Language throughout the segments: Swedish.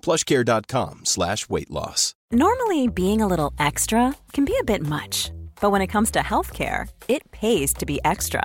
plushcare.com slash weight loss. Normally, being a little extra can be a bit much, but when it comes to healthcare, it pays to be extra.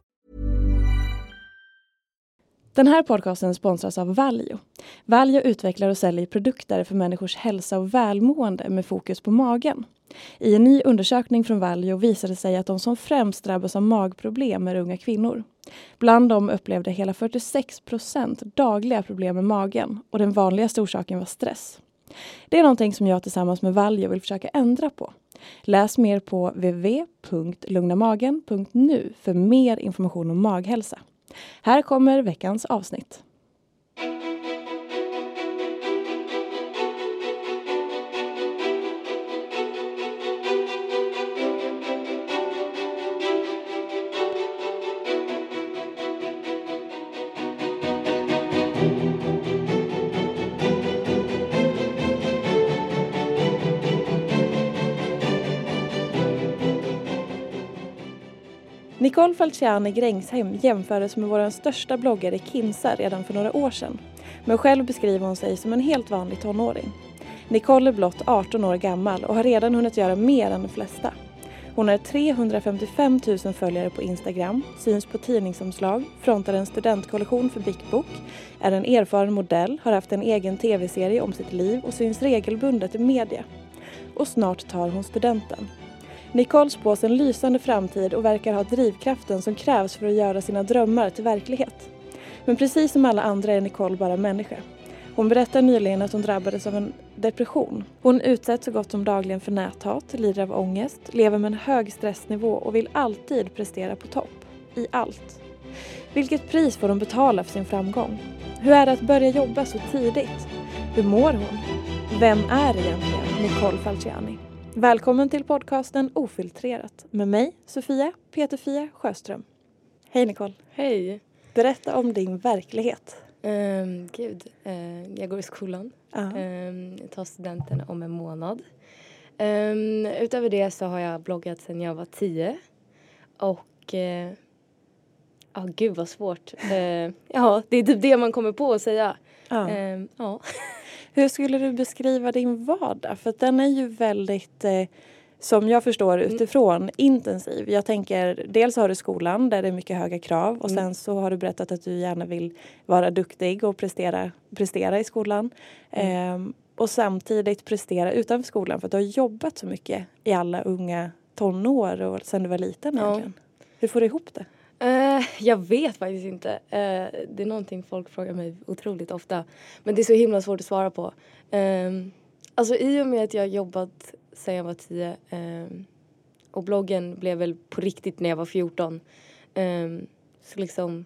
Den här podcasten sponsras av Valio. Valio utvecklar och säljer produkter för människors hälsa och välmående med fokus på magen. I en ny undersökning från Valio visade det sig att de som främst drabbas av magproblem är unga kvinnor. Bland dem upplevde hela 46 procent dagliga problem med magen och den vanligaste orsaken var stress. Det är någonting som jag tillsammans med Valio vill försöka ändra på. Läs mer på www.lugnamagen.nu för mer information om maghälsa. Här kommer veckans avsnitt. Nicole Falciani Grängshem jämfördes med vår största bloggare Kinsa redan för några år sedan. Men själv beskriver hon sig som en helt vanlig tonåring. Nicole är blott 18 år gammal och har redan hunnit göra mer än de flesta. Hon har 355 000 följare på Instagram, syns på tidningsomslag, frontar en studentkollektion för Big Book, är en erfaren modell, har haft en egen tv-serie om sitt liv och syns regelbundet i media. Och snart tar hon studenten. Nicole spås en lysande framtid och verkar ha drivkraften som krävs för att göra sina drömmar till verklighet. Men precis som alla andra är Nicole bara människa. Hon berättar nyligen att hon drabbades av en depression. Hon utsätts så gott som dagligen för näthat, lider av ångest, lever med en hög stressnivå och vill alltid prestera på topp. I allt. Vilket pris får hon betala för sin framgång? Hur är det att börja jobba så tidigt? Hur mår hon? Vem är egentligen Nicole Falciani? Välkommen till podcasten Ofiltrerat med mig, Sofia Peterfia Sjöström. Hej Nicole. Hej. Berätta om din verklighet. Um, gud, uh, jag går i skolan. Ja. Um, tar studenten om en månad. Um, utöver det så har jag bloggat sedan jag var tio. Och... Uh, oh, gud vad svårt. Uh, ja, det är typ det man kommer på att säga. Ja. Hur skulle du beskriva din vardag? För den är ju väldigt, eh, som jag förstår utifrån, intensiv. Jag tänker, dels har du skolan där det är mycket höga krav och sen så har du berättat att du gärna vill vara duktig och prestera, prestera i skolan. Ehm, och samtidigt prestera utanför skolan för att du har jobbat så mycket i alla unga tonår och sen du var liten Ja. egentligen. Hur får du ihop det? Eh, jag vet faktiskt inte. Uh, det är någonting folk frågar mig otroligt ofta. Men det är så himla svårt att svara på. Um, alltså i och med att jag har jobbat sedan jag var tio ehm, och bloggen blev väl på riktigt när jag var 14. Ehm, så liksom,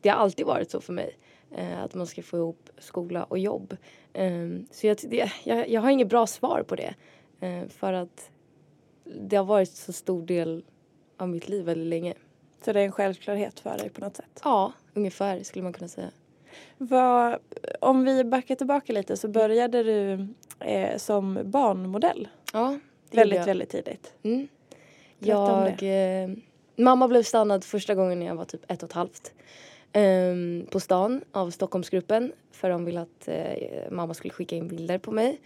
det har alltid varit så för mig. Eh, att man ska få ihop skola och jobb. Så jag, det, jag, jag har inget bra svar på det. för att det har varit så stor del av mitt liv väldigt länge. Så det är en självklarhet för dig på något sätt? Ja, ungefär skulle man kunna säga. Vad, om vi backar tillbaka lite så började du eh, som barnmodell Ja, det väldigt, jag. väldigt tidigt. Mm. Jag, eh, mamma blev stannad första gången när jag var typ ett och ett halvt. Um, på stan av Stockholmsgruppen för de ville att uh, mamma skulle skicka in bilder på mig.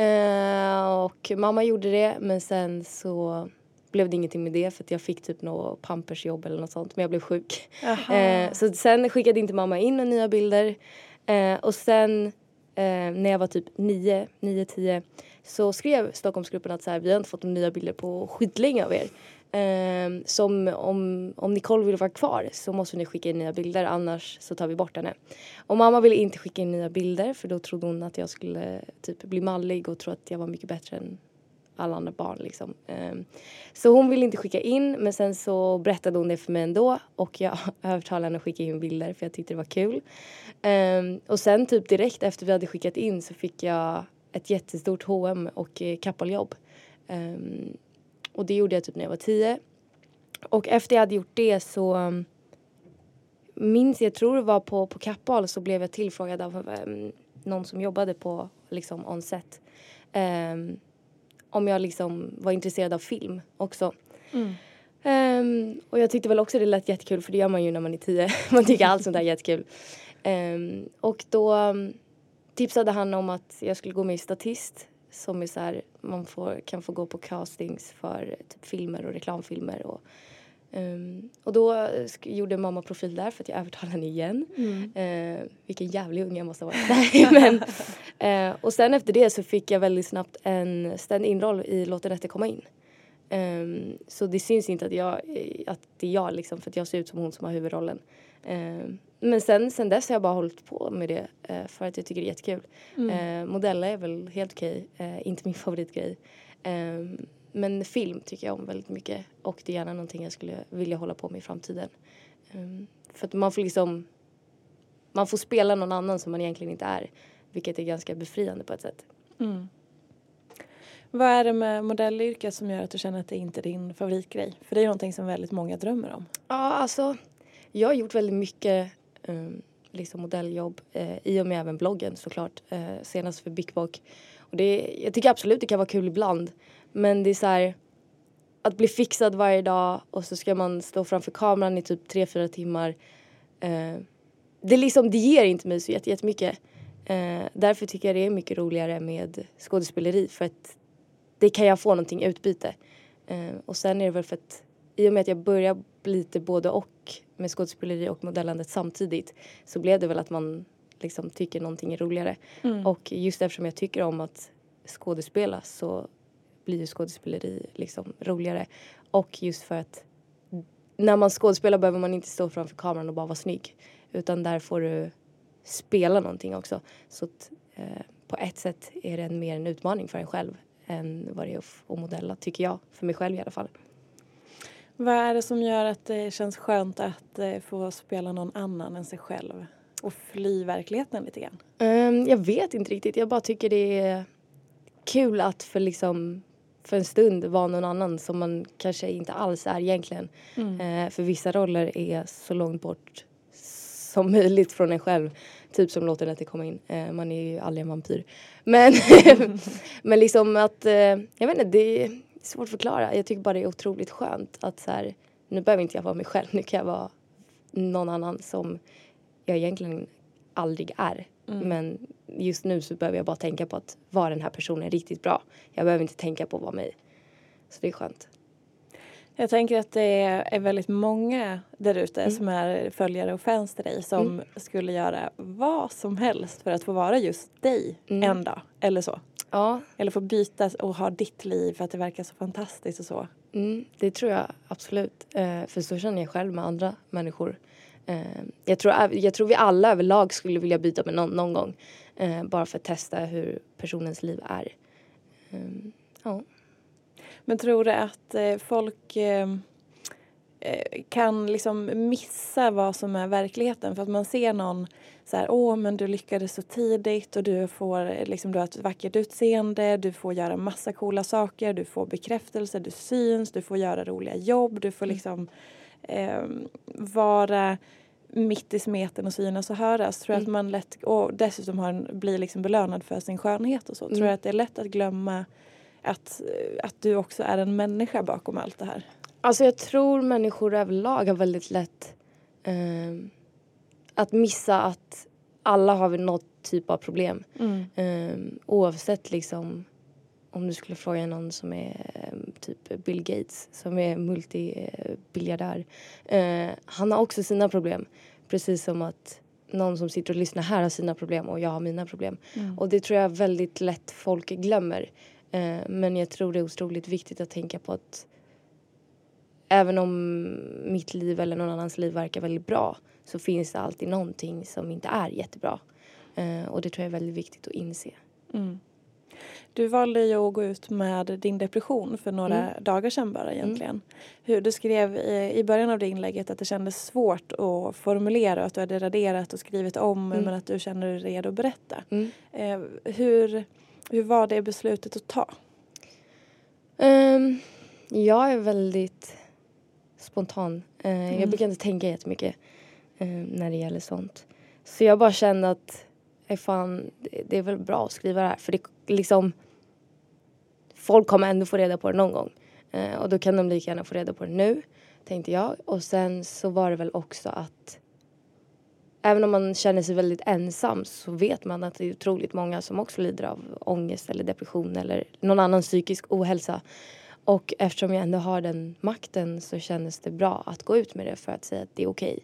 Uh, och mamma gjorde det men sen så blev det ingenting med det för jag fick typ något pampersjobb eller något sånt men jag blev sjuk. Uh, så sen skickade inte mamma in några nya bilder och sen när jag var typ 9, 9, 10 så skrev Stockholmsgruppen att så här, vi har inte fått några nya bilder på skitlänge av er. Um, som om, om Nicole vill vara kvar så måste ni skicka in nya bilder annars så tar vi bort henne. Och mamma ville inte skicka in nya bilder för då trodde hon att jag skulle typ bli mallig och tro att jag var mycket bättre än alla andra barn liksom. Ehm, så hon ville inte skicka in men sen så berättade hon det för mig ändå och jag övertalade henne att skicka in bilder för jag tyckte det var kul. Ehm, och sen typ direkt efter vi hade skickat in så fick jag ett jättestort H&M och eh, kappaljobb. Ehm, och det gjorde jag typ när jag var tio. Och efter jag hade gjort det så mm, minns jag, tror det var på, på Kappahl så blev jag tillfrågad av um, någon som jobbade på liksom on set. Um, om jag liksom var intresserad av film också. Mm. Um, och jag tyckte väl också det lät jättekul för det gör man ju när man är tio. man tycker allt sånt där är jättekul. Um, och då um, tipsade han om att jag skulle gå med i Statist som är så här, man får, kan få gå på castings för typ filmer och reklamfilmer. Och, um, och då gjorde mamma profil där för att jag övertalade henne igen. Mm. Uh, vilken jävlig unge jag måste ha varit. Men, uh, och sen efter det så fick jag väldigt snabbt en stand-in-roll i Låt en rätte komma in. Um, så det syns inte att, jag, att det är jag liksom för att jag ser ut som hon som har huvudrollen. Um, men sen, sen dess har jag bara hållit på med det uh, för att jag tycker det är jättekul. Mm. Uh, modella är väl helt okej, uh, inte min favoritgrej. Um, men film tycker jag om väldigt mycket och det är gärna någonting jag skulle vilja hålla på med i framtiden. Um, för att man får liksom, man får spela någon annan som man egentligen inte är. Vilket är ganska befriande på ett sätt. Mm. Vad är det med modellyrket som gör att du känner att det inte är din favoritgrej? För det är någonting som väldigt många drömmer om. Ja, alltså jag har gjort väldigt mycket um, liksom modelljobb uh, i och med även bloggen såklart. Uh, senast för Big Bock. Och det, jag tycker absolut det kan vara kul ibland. Men det är så här, att bli fixad varje dag och så ska man stå framför kameran i typ tre fyra timmar. Uh, det, liksom, det ger inte mig så jättemycket. Uh, därför tycker jag det är mycket roligare med skådespeleri för att det kan jag få någonting utbyte. Uh, och sen är det väl för att i och med att jag börjar lite både och med skådespeleri och modellandet samtidigt så blev det väl att man liksom tycker någonting är roligare. Mm. Och just eftersom jag tycker om att skådespela så blir ju skådespeleri liksom roligare. Och just för att när man skådespelar behöver man inte stå framför kameran och bara vara snygg. Utan där får du spela någonting också. Så att, eh, på ett sätt är det mer en utmaning för en själv än vad det är att modella, tycker jag. För mig själv i alla fall. Vad är det som gör att det känns skönt att eh, få spela någon annan än sig själv? Och fly verkligheten lite grann? Um, jag vet inte riktigt. Jag bara tycker det är kul att för liksom för en stund vara någon annan som man kanske inte alls är egentligen. Mm. Uh, för vissa roller är så långt bort som möjligt från en själv. Typ som låter det komma in. Uh, man är ju aldrig en vampyr. Men, men liksom att, uh, jag vet inte, det svårt att förklara. Jag tycker bara det är otroligt skönt att så här, nu behöver inte jag vara mig själv. Nu kan jag vara någon annan som jag egentligen aldrig är. Mm. Men just nu så behöver jag bara tänka på att vara den här personen riktigt bra. Jag behöver inte tänka på att vara mig. Så det är skönt. Jag tänker att det är väldigt många där ute mm. som är följare och fans till dig som mm. skulle göra vad som helst för att få vara just dig mm. en dag eller så. Ja. Eller få byta och ha ditt liv för att det verkar så fantastiskt och så. Mm, det tror jag absolut. Eh, för så känner jag själv med andra människor. Eh, jag, tror, jag tror vi alla överlag skulle vilja byta med någon någon gång. Eh, bara för att testa hur personens liv är. Ehm, ja. Men tror du att eh, folk eh, eh, kan liksom missa vad som är verkligheten? För att man ser någon så här, åh men du lyckades så tidigt och du får liksom, du har ett vackert utseende, du får göra massa coola saker, du får bekräftelse, du syns, du får göra roliga jobb, du får mm. liksom eh, vara mitt i smeten och synas och höras. Tror mm. att man lätt, och dessutom har en, blir liksom belönad för sin skönhet och så. Mm. Tror jag att det är lätt att glömma att, att du också är en människa bakom allt det här? Alltså jag tror människor överlag har väldigt lätt eh, att missa att alla har vi något typ av problem. Mm. Eh, oavsett liksom om du skulle fråga någon som är eh, typ Bill Gates som är multibiljardär. Eh, han har också sina problem. Precis som att någon som sitter och lyssnar här har sina problem och jag har mina problem. Mm. Och det tror jag väldigt lätt folk glömmer. Eh, men jag tror det är otroligt viktigt att tänka på att även om mitt liv eller någon annans liv verkar väldigt bra så finns det alltid någonting som inte är jättebra. Eh, och det tror jag är väldigt viktigt att inse. Mm. Du valde ju att gå ut med din depression för några Mm. dagar sedan bara egentligen. Hur du skrev i, i början av det inlägget att det kändes svårt att formulera att du hade raderat och skrivit om Mm. men att du kände dig redo att berätta. Mm. Eh, hur, hur var det beslutet att ta? Ehm, jag är väldigt spontan. Mm. Jag brukar inte tänka jättemycket eh, när det gäller sånt. Så jag bara kände att fan, det, det är väl bra att skriva det här. För det liksom... Folk kommer ändå få reda på det någon gång. Eh, och då kan de lika gärna få reda på det nu, tänkte jag. Och sen så var det väl också att även om man känner sig väldigt ensam så vet man att det är otroligt många som också lider av ångest eller depression eller någon annan psykisk ohälsa. Och eftersom jag ändå har den makten så kändes det bra att gå ut med det för att säga att det är okej.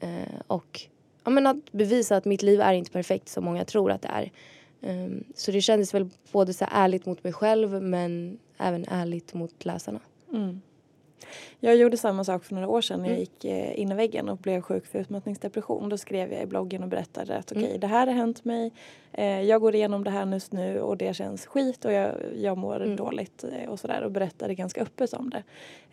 Eh, och ja, men att bevisa att mitt liv är inte perfekt som många tror att det är. Ehm, så det kändes väl både så ärligt mot mig själv men även ärligt mot läsarna. Mm. Jag gjorde samma sak för några år sedan när jag Mm. gick eh, in i väggen och blev sjuk för utmattningsdepression. Då skrev jag i bloggen och berättade att okej, Mm. det här har hänt mig. Eh, jag går igenom det här just nu och det känns skit och jag, jag mår Mm. dåligt eh, och sådär och berättade ganska öppet om det.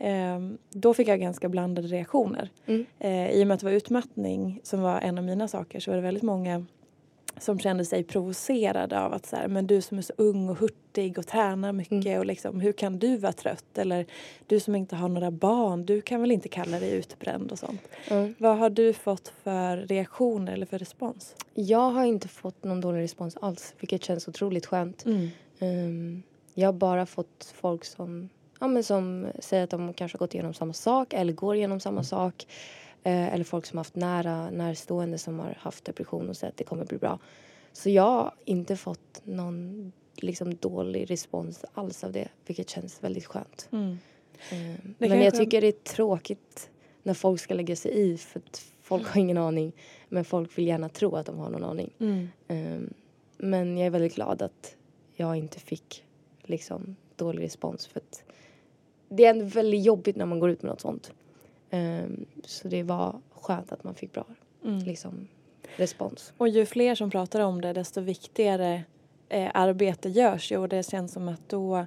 Eh, då fick jag ganska blandade reaktioner. Mm. Eh, I och med att det var utmattning som var en av mina saker så var det väldigt många som kände sig provocerade av att så här, men du som är så ung och hurtig och tränar mycket Mm. och liksom, hur kan du vara trött? Eller du som inte har några barn, du kan väl inte kalla dig utbränd och sånt. Mm. Vad har du fått för reaktioner eller för respons? Jag har inte fått någon dålig respons alls vilket känns otroligt skönt. Ehm, jag har bara fått folk som, ja, men som säger att de kanske har gått igenom samma sak eller går igenom samma sak. Eh, eller folk som har haft nära närstående som har haft depression och säger att det kommer bli bra. Så jag har inte fått någon liksom, dålig respons alls av det vilket känns väldigt skönt. Mm. Det men jag kanske- tycker det är tråkigt när folk ska lägga sig i för att folk har ingen aning. Men folk vill gärna tro att de har någon aning. Mm. Ehm, men jag är väldigt glad att jag inte fick liksom dålig respons för det är ändå väldigt jobbigt när man går ut med något sånt. Ehm, så det var skönt att man fick bra Mm. liksom, respons. Och ju fler som pratar om det desto viktigare eh, arbete görs ju och det känns som att då,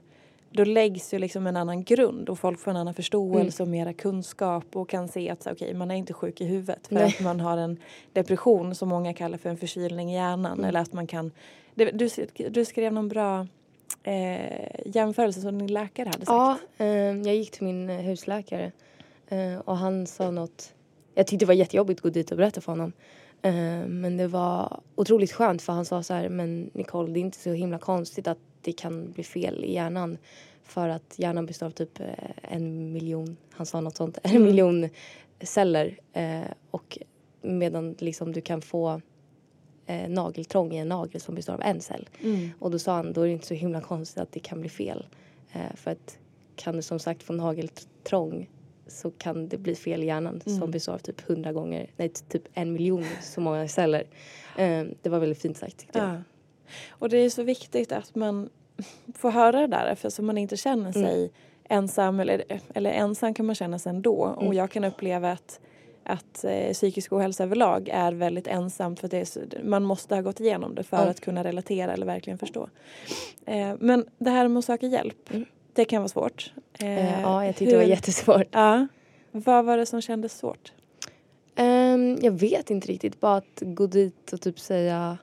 då läggs ju liksom en annan grund och folk får en annan förståelse och mera kunskap och kan se att så, okej, man är inte sjuk i huvudet för Nej. att man har en depression som många kallar för en förkylning i hjärnan Mm. eller att man kan det, du, du skrev någon bra eh, jämförelse som din läkare hade sagt. Ja, ehm, jag gick till min eh, husläkare eh, och han sa något. Jag tyckte det var jättejobbigt att gå dit och berätta för honom. Ehm, men det var otroligt skönt för han sa så här, men Nicole det är inte så himla konstigt att det kan bli fel i hjärnan. För att hjärnan består av typ eh, en miljon, han sa något sånt, en Mm. miljon celler. Eh, och medan liksom du kan få eh, nageltrång i en nagel som består av en cell. Mm. Och då sa han, då är det inte så himla konstigt att det kan bli fel. Eh, för att kan du som sagt få nageltrång så kan det bli fel i hjärnan Mm. består av typ hundra gånger, nej typ en miljon så många celler. Eh, det var väldigt fint sagt tyckte jag. Ja. Och det är så viktigt att man får höra det där för så man inte känner sig ensam eller, eller ensam kan man känna sig ändå och Mm. jag kan uppleva att att eh, psykisk ohälsa överlag är väldigt ensamt för att är man måste ha gått igenom det för Ja. att kunna relatera eller verkligen förstå. Eh, men det här med att söka hjälp, Mm. Det kan vara svårt. Eh, ja, jag tyckte det var hur- jättesvårt. Ja. Vad var det som kändes svårt? Ehm, jag vet inte riktigt, bara att gå dit och typ säga,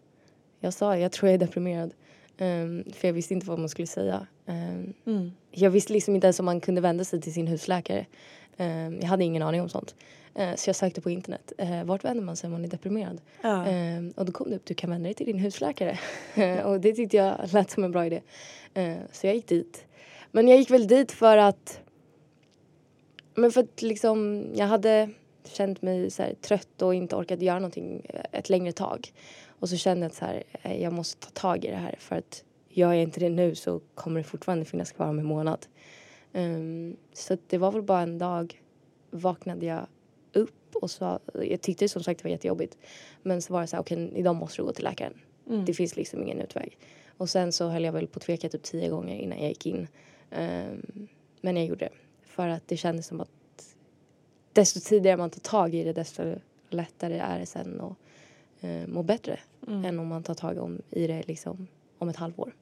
jag sa jag tror jag är deprimerad. Ehm, för jag visste inte vad man skulle säga. Ehm, Mm. Jag visste liksom inte ens om man kunde vända sig till sin husläkare. Jag hade ingen aning om sånt. Ehm, så jag sökte på internet. Uh, vart vänder man sig om man är deprimerad? Ja. Och då kom det upp, du kan vända dig till din husläkare. och det tyckte jag lät som en bra idé. Ehm, så jag gick dit. Men jag gick väl dit för att Men för att liksom, jag hade känt mig så här, trött och inte orkat göra någonting ett längre tag. Och så kände jag att så här, jag måste ta tag i det här för att gör jag inte det nu så kommer det fortfarande finnas kvar om en månad. Um, så det var väl bara en dag vaknade jag upp och så, jag tyckte som sagt det var jättejobbigt. Men så var det så här, okej okay, idag måste du gå till läkaren. Mm. Det finns liksom ingen utväg. Och sen så höll jag väl på att tveka typ tio gånger innan jag gick in. Um, men jag gjorde det. För att det kändes som att desto tidigare man tar tag i det desto lättare är det sen att uh, må bättre. Mm. Än om man tar tag om, i det liksom om ett halvår.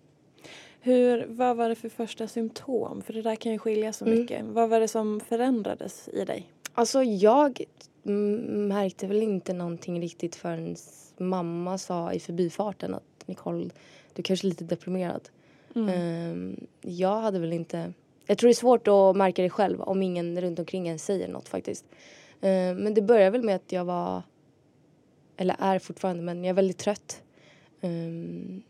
Hur, vad var det för första symptom? För det där kan ju skilja så mm. mycket. Vad var det som förändrades i dig? Alltså jag märkte väl inte någonting riktigt förrän mamma sa i förbifarten att Nicole, du kanske är lite deprimerad. Mm. Um, jag hade väl inte... Jag tror det är svårt att märka det själv om ingen runt omkring en säger något faktiskt. Um, men det började väl med att jag var, eller är fortfarande, men jag är väldigt trött. Um,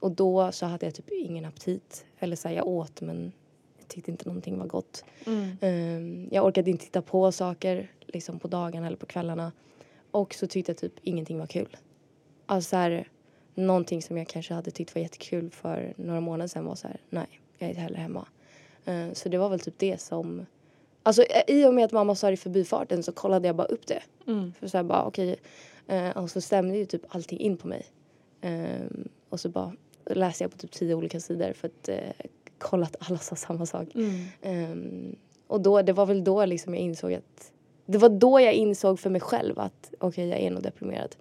och då så hade jag typ ingen aptit. Eller så här, jag åt men jag tyckte inte någonting var gott. Mm. Jag orkade inte titta på saker liksom på dagarna eller på kvällarna. Och så tyckte jag typ ingenting var kul. Alltså så här, någonting som jag kanske hade tyckt var jättekul för några månader sedan var så här, nej, jag är hellre hemma. Uh, så det var väl typ det som Alltså i och med att mamma sa det i förbifarten så kollade jag bara upp det. Mm. För så här bara okej. Okay, uh, och så stämde ju typ allting in på mig. Och så bara läste jag på typ tio olika sidor för att eh, kolla att alla sa samma sak. Mm. Och då, det var väl då liksom jag insåg att det var då jag insåg för mig själv att okej, okay, jag är nog deprimerad.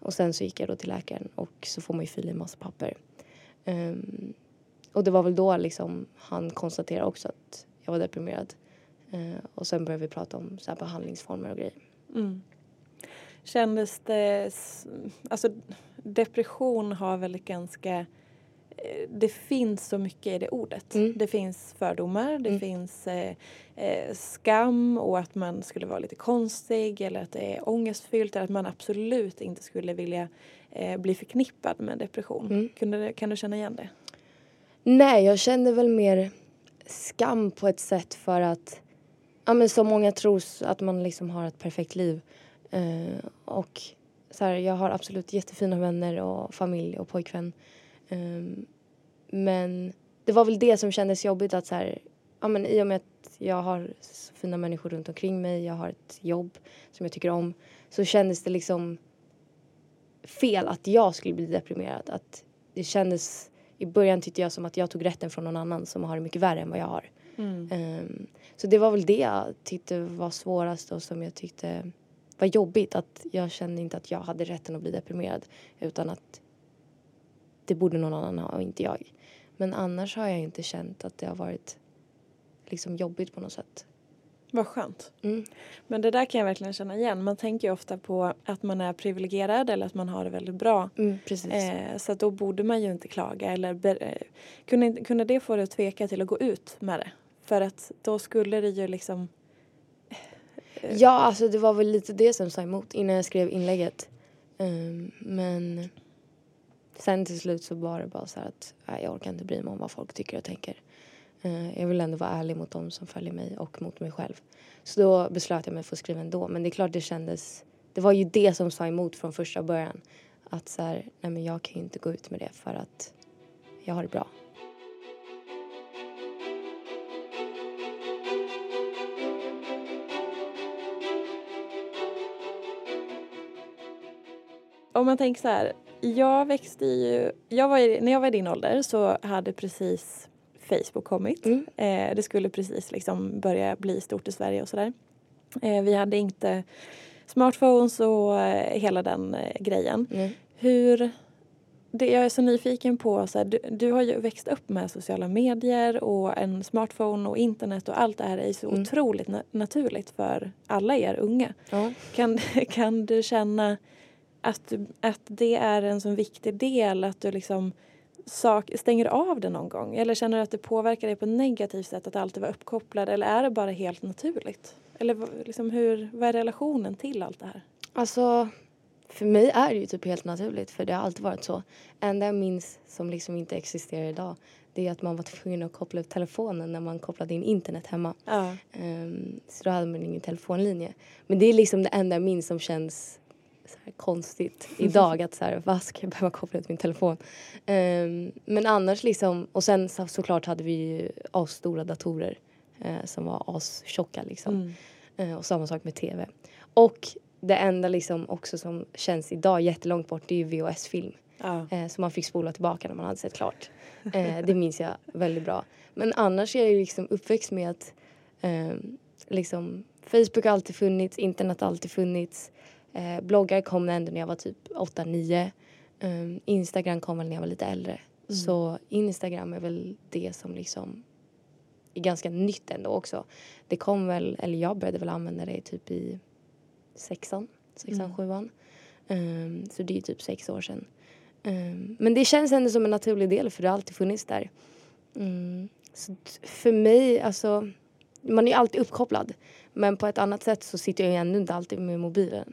Och sen så gick jag då till läkaren och så får man ju fylla i massa papper. Um, och det var väl då liksom han konstaterade också att jag var deprimerad. Uh, och sen började vi prata om så här behandlingsformer och grejer. Mm. Kändes det, alltså depression har väl ganska det finns så mycket i det ordet. Mm. Det finns fördomar, det mm. finns eh, eh, skam och att man skulle vara lite konstig eller att det är ångestfyllt eller att man absolut inte skulle vilja eh, bli förknippad med depression. Mm. Kunde, kan du känna igen det? Nej, jag kände väl mer skam på ett sätt för att ja, men så många tror att man liksom har ett perfekt liv. Eh, och så här, jag har absolut jättefina vänner och familj och pojkvän. Um, men det var väl det som kändes jobbigt att så här, ja men i och med att jag har så fina människor runt omkring mig, jag har ett jobb som jag tycker om, så kändes det liksom fel att jag skulle bli deprimerad. Att det kändes, i början tyckte jag som att jag tog rätten från någon annan som har det mycket värre än vad jag har. Mm. Um, så det var väl det jag tyckte var svårast och som jag tyckte var jobbigt. Att jag kände inte att jag hade rätten att bli deprimerad utan att det borde någon annan ha och inte jag. Men annars har jag inte känt att det har varit liksom jobbigt på något sätt. Vad skönt. Mm. Men det där kan jag verkligen känna igen. Man tänker ju ofta på att man är privilegierad eller att man har det väldigt bra. Mm, precis. Eh, så då borde man ju inte klaga. Eller eh, kunde, kunde det få dig att tveka till att gå ut med det? För att då skulle det ju liksom... Eh, ja, alltså det var väl lite det som sa emot innan jag skrev inlägget. Um, men Sen till slut så var det bara så att nej, jag orkar inte bry mig om vad folk tycker och tänker. Uh, jag vill ändå vara ärlig mot dem som följer mig och mot mig själv. Så då beslöt jag mig för att skriva ändå. Men det är klart det kändes, det var ju det som sa emot från första början. Att så här, nej men jag kan ju inte gå ut med det för att jag har det bra. Om man tänker så här, jag växte ju... Jag var i, när jag var i din ålder så hade precis Facebook kommit. Mm. Eh, det skulle precis liksom börja bli stort i Sverige och sådär. Eh, vi hade inte smartphones och eh, hela den eh, grejen. Mm. Hur... Det jag är så nyfiken på, så här, du, du, har ju växt upp med sociala medier och en smartphone och internet och allt det här är så mm. otroligt na naturligt för alla er unga. Kan, kan du känna att, att det är en så viktig del att du liksom sak, stänger av det någon gång? Eller känner du att det påverkar dig på ett negativt sätt att alltid vara uppkopplad? Eller är det bara helt naturligt? Eller liksom hur, vad är relationen till allt det här? Alltså, för mig är det ju typ helt naturligt för det har alltid varit så. enda jag minns som liksom inte existerar idag det är att man var tvungen att koppla upp telefonen när man kopplade in internet hemma. Ja. Um, så då hade man ingen telefonlinje. Men det är liksom det enda jag minns som känns konstigt idag. att så här, vad ska jag behöva koppla upp min telefon? Um, men annars liksom, och sen så, såklart hade vi ju asstora datorer uh, som var astjocka liksom. Mm. Uh, och samma sak med tv. Och det enda liksom också som känns idag jättelångt bort det är ju VHS-film. Ja. Eh, som man fick spola tillbaka när man hade sett klart. Det minns jag väldigt bra. Men annars är jag ju liksom uppväxt med att eh, liksom Facebook har alltid funnits, internet har alltid funnits. Eh, bloggar kom ändå när jag var typ 8-9. Um, Instagram kom väl när jag var lite äldre. Så Instagram är väl det som liksom är ganska nytt ändå också. Det kom väl, eller jag började väl använda det typ i sexan, sexan, sjuan. Um, så det är typ sex år sedan. Um, men det känns ändå som en naturlig del för det har alltid funnits där. Mm. Så för mig, alltså, man är ju alltid uppkopplad. Men på ett annat sätt så sitter jag ju ändå inte alltid med mobilen.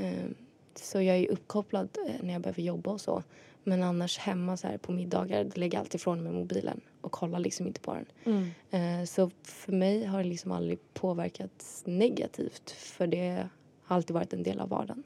Um, så jag är uppkopplad eh, när jag behöver jobba och så. Men annars hemma så här på middagar då lägger jag alltid ifrån mig mobilen och kollar liksom inte på den. Mm. Eh, Så för mig har det liksom aldrig påverkats negativt för det har alltid varit en del av vardagen.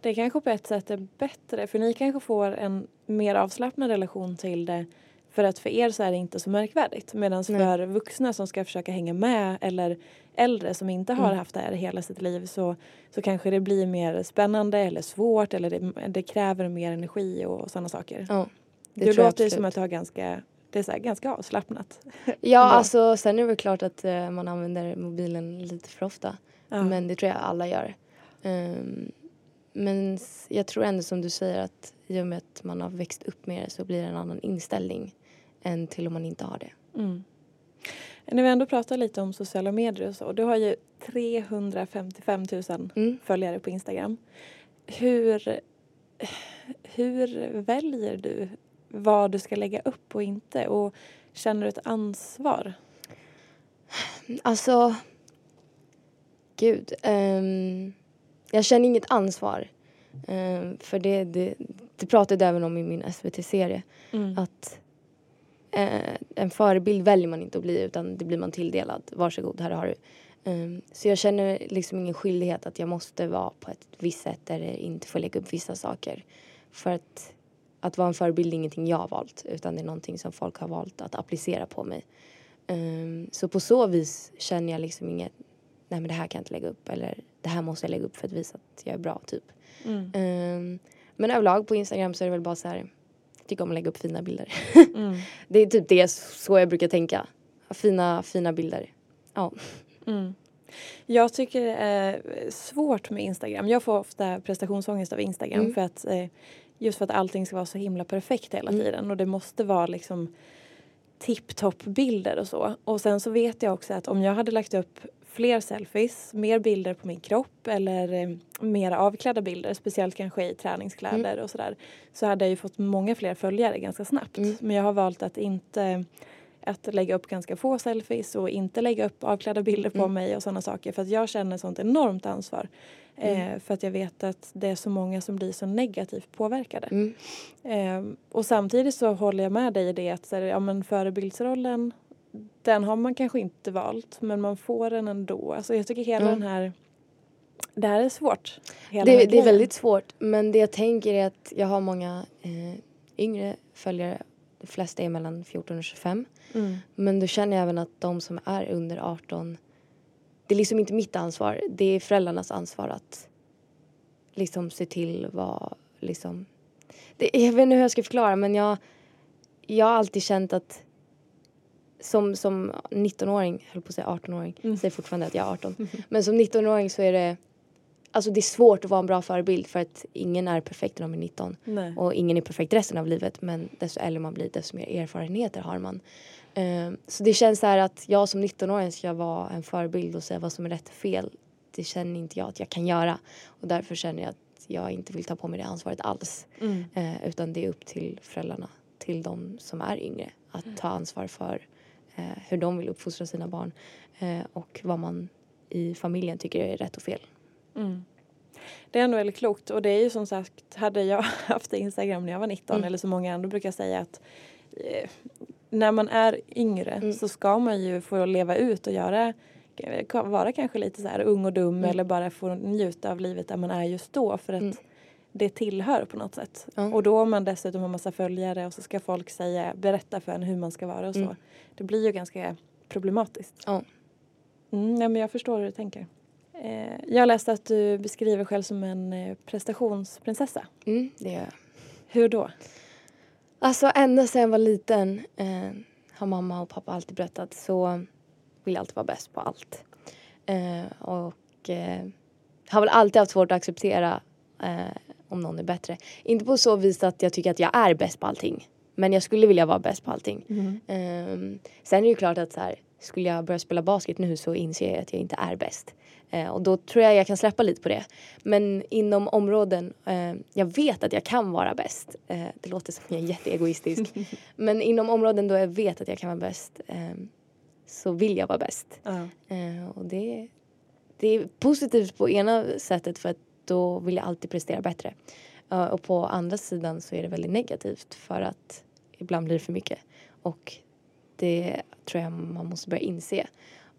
Det kanske på ett sätt är bättre för ni kanske får en mer avslappnad relation till det för att för er så är det inte så märkvärdigt medan för vuxna som ska försöka hänga med eller äldre som inte har Mm. haft det här hela sitt liv så, så kanske det blir mer spännande eller svårt eller det, det kräver mer energi och sådana saker. Ja, det du låter ju som att du har ganska, det är så här, ganska avslappnat. Ja, alltså sen är det väl klart att eh, man använder mobilen lite för ofta. Ja. Men det tror jag alla gör. Ehm, men jag tror ändå som du säger att i och med att man har växt upp med det så blir det en annan inställning än till om man inte har det. Mm. När vi ändå pratar lite om sociala medier och så. Du har ju 355 000 Mm. följare på Instagram. Hur, hur väljer du vad du ska lägga upp och inte? Och känner du ett ansvar? Alltså, gud. ehm, jag känner inget ansvar. Ehm, för det, det, det pratade jag även om i min SVT-serie. Att eh, en förebild väljer man inte att bli utan det blir man tilldelad. Varsågod, här har du. Ehm, så jag känner liksom ingen skyldighet att jag måste vara på ett visst sätt eller inte få lägga upp vissa saker. För att, att vara en förebild är ingenting jag har valt utan det är någonting som folk har valt att applicera på mig. Ehm, så på så vis känner jag liksom inget, nej men det här kan jag inte lägga upp eller det här måste jag lägga upp för att visa att jag är bra typ. Mm. Ehm, men överlag på Instagram så är det väl bara så här, tycker om att lägga upp fina bilder. Mm. det är typ det så jag brukar tänka. Fina, fina bilder. Ja. Mm. Jag tycker det är svårt med Instagram. Jag får ofta prestationsångest av Instagram Mm. för att eh, just för att allting ska vara så himla perfekt hela Mm. tiden och det måste vara liksom tipptopp bilder och så. Och sen så vet jag också att om jag hade lagt upp fler selfies, mer bilder på min kropp eller eh, mer avklädda bilder, speciellt kanske i träningskläder och sådär, så hade jag ju fått många fler följare ganska snabbt. Mm. Men jag har valt att inte att lägga upp ganska få selfies och inte lägga upp avklädda bilder på Mm. mig och sådana saker för att jag känner sånt enormt ansvar. Mm. Eh, för att jag vet att det är så många som blir så negativt påverkade. Mm. Eh, och samtidigt så håller jag med dig i det att så här, ja, men förebildsrollen den har man kanske inte valt men man får den ändå. Alltså jag tycker hela Mm. den här det här är svårt. Det, det är väldigt svårt. Men det jag tänker är att jag har många eh, yngre följare. De flesta är mellan 14 och 25. Mm. Men då känner jag även att de som är under 18 det är liksom inte mitt ansvar. Det är föräldrarnas ansvar att liksom se till vad liksom... Det, jag vet inte hur jag ska förklara men jag, jag har alltid känt att som, som 19-åring, höll på att säga 18-åring, Mm. säger fortfarande att jag är 18. Men som 19-åring så är det Alltså det är svårt att vara en bra förebild för att ingen är perfekt när de är 19. Nej. Och ingen är perfekt resten av livet men desto äldre man blir desto mer erfarenheter har man. Ehm, så det känns så här att jag som 19-åring ska vara en förebild och säga vad som är rätt och fel. Det känner inte jag att jag kan göra. Och därför känner jag att jag inte vill ta på mig det ansvaret alls. Mm. Eh, utan det är upp till föräldrarna, till de som är yngre, att ta ansvar för hur de vill uppfostra sina barn. Eh, och vad man i familjen tycker är rätt och fel. Mm. Det är ändå väldigt klokt och det är ju som sagt, hade jag haft Instagram när jag var 19 Mm. eller så många andra brukar säga att eh, när man är yngre Mm. så ska man ju få leva ut och göra vara kanske lite så här ung och dum Mm. eller bara få njuta av livet där man är just då för att Mm. Det tillhör på något sätt. Ja. Och då om man dessutom har massa följare och så ska folk säga, berätta för en hur man ska vara och så. Mm. Det blir ju ganska problematiskt. Ja. Mm, ja, men jag förstår hur du tänker. Eh, jag läste att du beskriver själv som en eh, prestationsprinsessa. Mm, det gör jag. Hur då? Alltså ända sedan jag var liten eh, har mamma och pappa alltid berättat så vill jag alltid vara bäst på allt. Eh, och eh, har väl alltid haft svårt att acceptera eh, om någon är bättre. Inte på så vis att jag tycker att jag är bäst på allting. Men jag skulle vilja vara bäst på allting. Eh, sen är det ju klart att så här, skulle jag börja spela basket nu så inser jag att jag inte är bäst. Eh, och då tror jag jag kan släppa lite på det. Men inom områden, eh, jag vet att jag kan vara bäst. Eh, det låter som jag är jätteegoistisk. Men inom områden då jag vet att jag kan vara bäst så vill jag vara bäst. Och det, det är positivt på ena sättet för att då vill jag alltid prestera bättre. Eh, och på andra sidan så är det väldigt negativt för att ibland blir det för mycket. Och det tror jag man måste börja inse.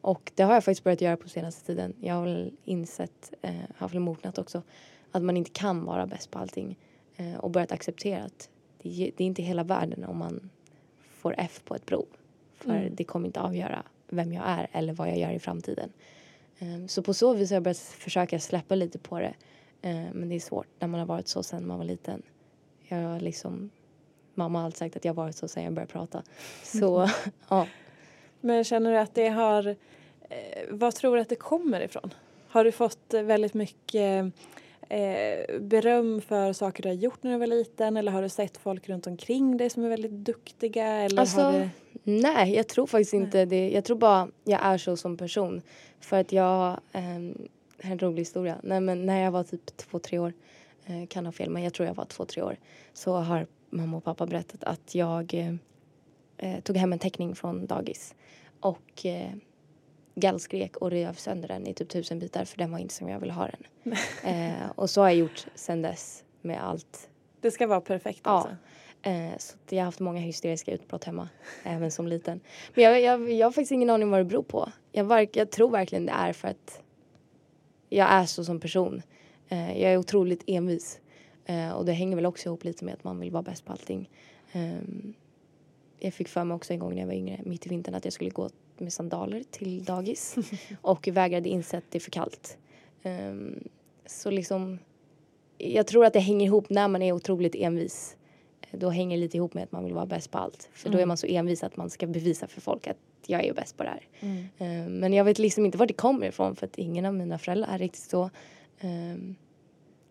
Och det har jag faktiskt börjat göra på senaste tiden. Jag har väl insett, eh, har väl mognat också, att man inte kan vara bäst på allting. Eh, och börjat acceptera att det, det är inte hela världen om man får F på ett prov. För Mm. det kommer inte avgöra vem jag är eller vad jag gör i framtiden. Eh, så på så vis har jag börjat försöka släppa lite på det. Eh, men det är svårt när man har varit så sedan man var liten. Jag har liksom, mamma har alltid sagt att jag har varit så sedan jag började prata. Så ja. Men känner du att det har... Eh, vad tror du att det kommer ifrån? Har du fått eh, väldigt mycket eh, beröm för saker du har gjort när du var liten eller har du sett folk runt omkring dig som är väldigt duktiga? Eller Alltså, har du... Nej, jag tror faktiskt inte det. Jag tror bara jag är så som person. För att jag, ehm, här är en rolig historia. Nej, men när jag var typ två, tre år, eh, kan ha fel, men jag tror jag var två, tre år, så har mamma och pappa berättat att jag eh, eh, tog hem en teckning från dagis och eh, gallskrek och rev sönder den i typ tusen bitar för den var inte som jag ville ha den. eh, och så har jag gjort sen dess med allt Det ska vara perfekt Ja. alltså? Eh, så jag har haft många hysteriska utbrott hemma, även som liten. Men jag, jag, jag har faktiskt ingen aning vad det beror på. Jag, verk, jag tror verkligen det är för att jag är så som person. Eh, jag är otroligt envis. Eh, och det hänger väl också ihop lite med att man vill vara bäst på allting. Ehm, jag fick för mig också en gång när jag var yngre, mitt i vintern, att jag skulle gå med sandaler till dagis. och vägrade inse att det är för kallt. Ehm, så liksom, jag tror att det hänger ihop när man är otroligt envis då hänger det lite ihop med att man vill vara bäst på allt. För då är man så envis att man ska bevisa för folk att jag är bäst på det här. Eh, Men jag vet liksom inte var det kommer ifrån för att ingen av mina föräldrar är riktigt så. Ehm,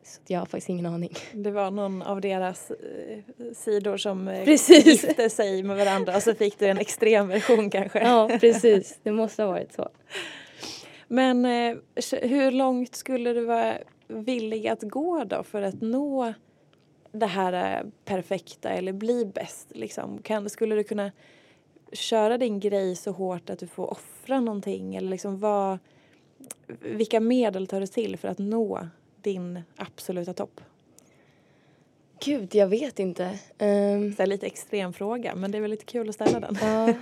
Så jag har faktiskt ingen aning. Det var någon av deras eh, sidor som eh, Precis. gifte sig med varandra och så fick du en extrem version kanske. Ja, precis. Det måste ha varit så. Men hur långt skulle du vara villig att gå då för att nå det här perfekta eller bli bäst? Liksom? Kan, skulle du kunna köra din grej så hårt att du får offra någonting? Eller liksom vad, vilka medel tar du till för att nå din absoluta topp? Gud, jag vet inte. Ehm, Det är lite extrem fråga men det är väl lite kul att ställa den. Ja,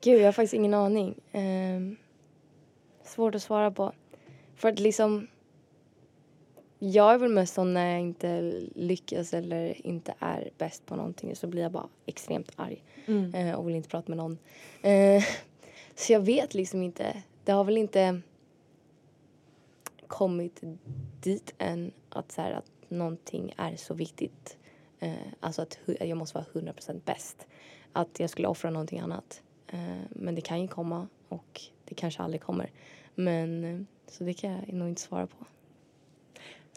gud jag har faktiskt ingen aning. Ehm, svårt att svara på. För att liksom, jag är väl mest sån när jag inte lyckas eller inte är bäst på någonting så blir jag bara extremt arg Mm. eh, och vill inte prata med någon. Eh, så jag vet liksom inte. Det har väl inte kommit dit än att, så här, att någonting är så viktigt. Eh, alltså att jag måste vara 100% bäst. Att jag skulle offra någonting annat. Men det kan ju komma och det kanske aldrig kommer. Men så det kan jag nog inte svara på.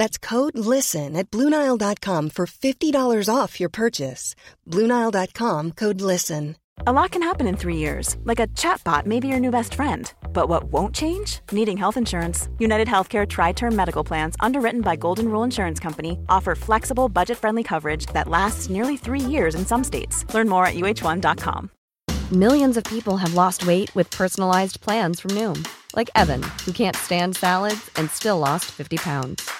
That's code LISTEN at Bluenile.com for $50 off your purchase. Bluenile.com code LISTEN. A lot can happen in three years, like a chatbot may be your new best friend. But what won't change? Needing health insurance. United Healthcare Tri Term Medical Plans, underwritten by Golden Rule Insurance Company, offer flexible, budget friendly coverage that lasts nearly three years in some states. Learn more at uh1.com. Millions of people have lost weight with personalized plans from Noom, like Evan, who can't stand salads and still lost 50 pounds.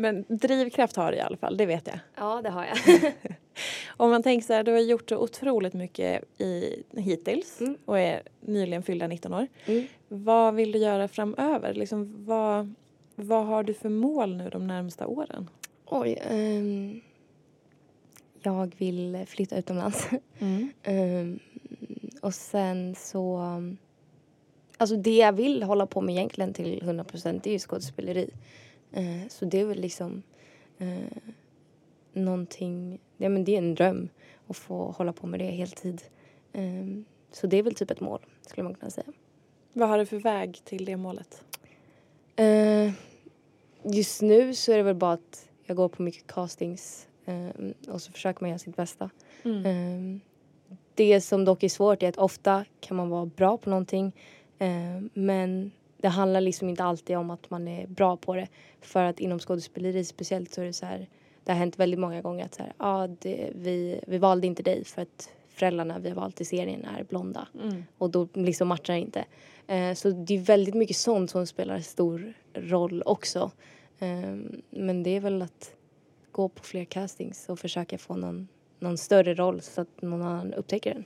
Men drivkraft har du i alla fall, det vet jag. Ja, det har jag. Om man tänker så här, du har gjort otroligt mycket i, hittills Mm. och är nyligen fyllda 19 år. Mm. Vad vill du göra framöver? Liksom, vad, vad har du för mål nu de närmsta åren? Oj. ehm, jag vill flytta utomlands. Ehm, och sen så... Alltså det jag vill hålla på med egentligen till 100 procent är ju skådespeleri. Eh, så det är väl liksom uh, någonting... Ja, men det är en dröm att få hålla på med det heltid. Ehm, så det är väl typ ett mål, skulle man kunna säga. Vad har du för väg till det målet? Eh, just nu så är det väl bara att jag går på mycket castings ehm, och så försöker man göra sitt bästa. Ehm, det som dock är svårt är att ofta kan man vara bra på någonting ehm, men det handlar liksom inte alltid om att man är bra på det. För att inom skådespeleri speciellt så är det så här, det har hänt väldigt många gånger att så här, ah, det, vi, vi valde inte dig för att föräldrarna vi har valt i serien är blonda. Och då liksom matchar det inte. Eh, så det är väldigt mycket sånt som spelar stor roll också. Eh, men det är väl att gå på fler castings och försöka få någon, någon större roll så att någon annan upptäcker den.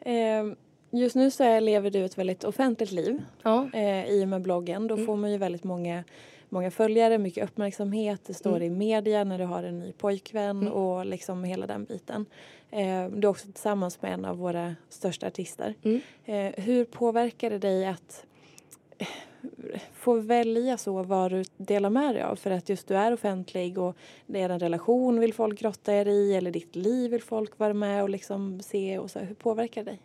Eh, just nu så lever du ett väldigt offentligt liv Ja. eh, i och med bloggen. Då får man ju väldigt många, många följare, mycket uppmärksamhet. Det står i media när du har en ny pojkvän och liksom hela den biten. Eh, du är också tillsammans med en av våra största artister. Mm. Eh, hur påverkar det dig att eh, få välja så vad du delar med dig av? För att just du är offentlig och det är en relation vill folk grotta er i eller ditt liv vill folk vara med och liksom se och så. Hur påverkar det dig?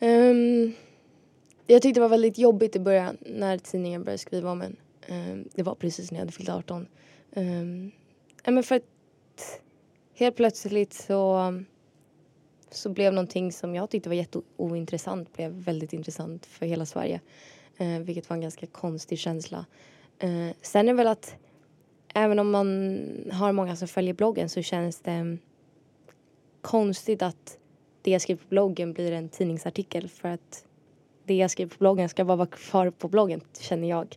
Um, jag tyckte det var väldigt jobbigt i början när tidningen började skriva om en. Um, det var precis när jag hade fyllt 18. Um, ehm, men för att helt plötsligt så, så blev någonting som jag tyckte var jätteointressant blev väldigt intressant för hela Sverige. Uh, vilket var en ganska konstig känsla. Uh, sen är väl att även om man har många som följer bloggen så känns det konstigt att det jag skriver på bloggen blir en tidningsartikel för att det jag skriver på bloggen ska bara vara kvar på bloggen, känner jag.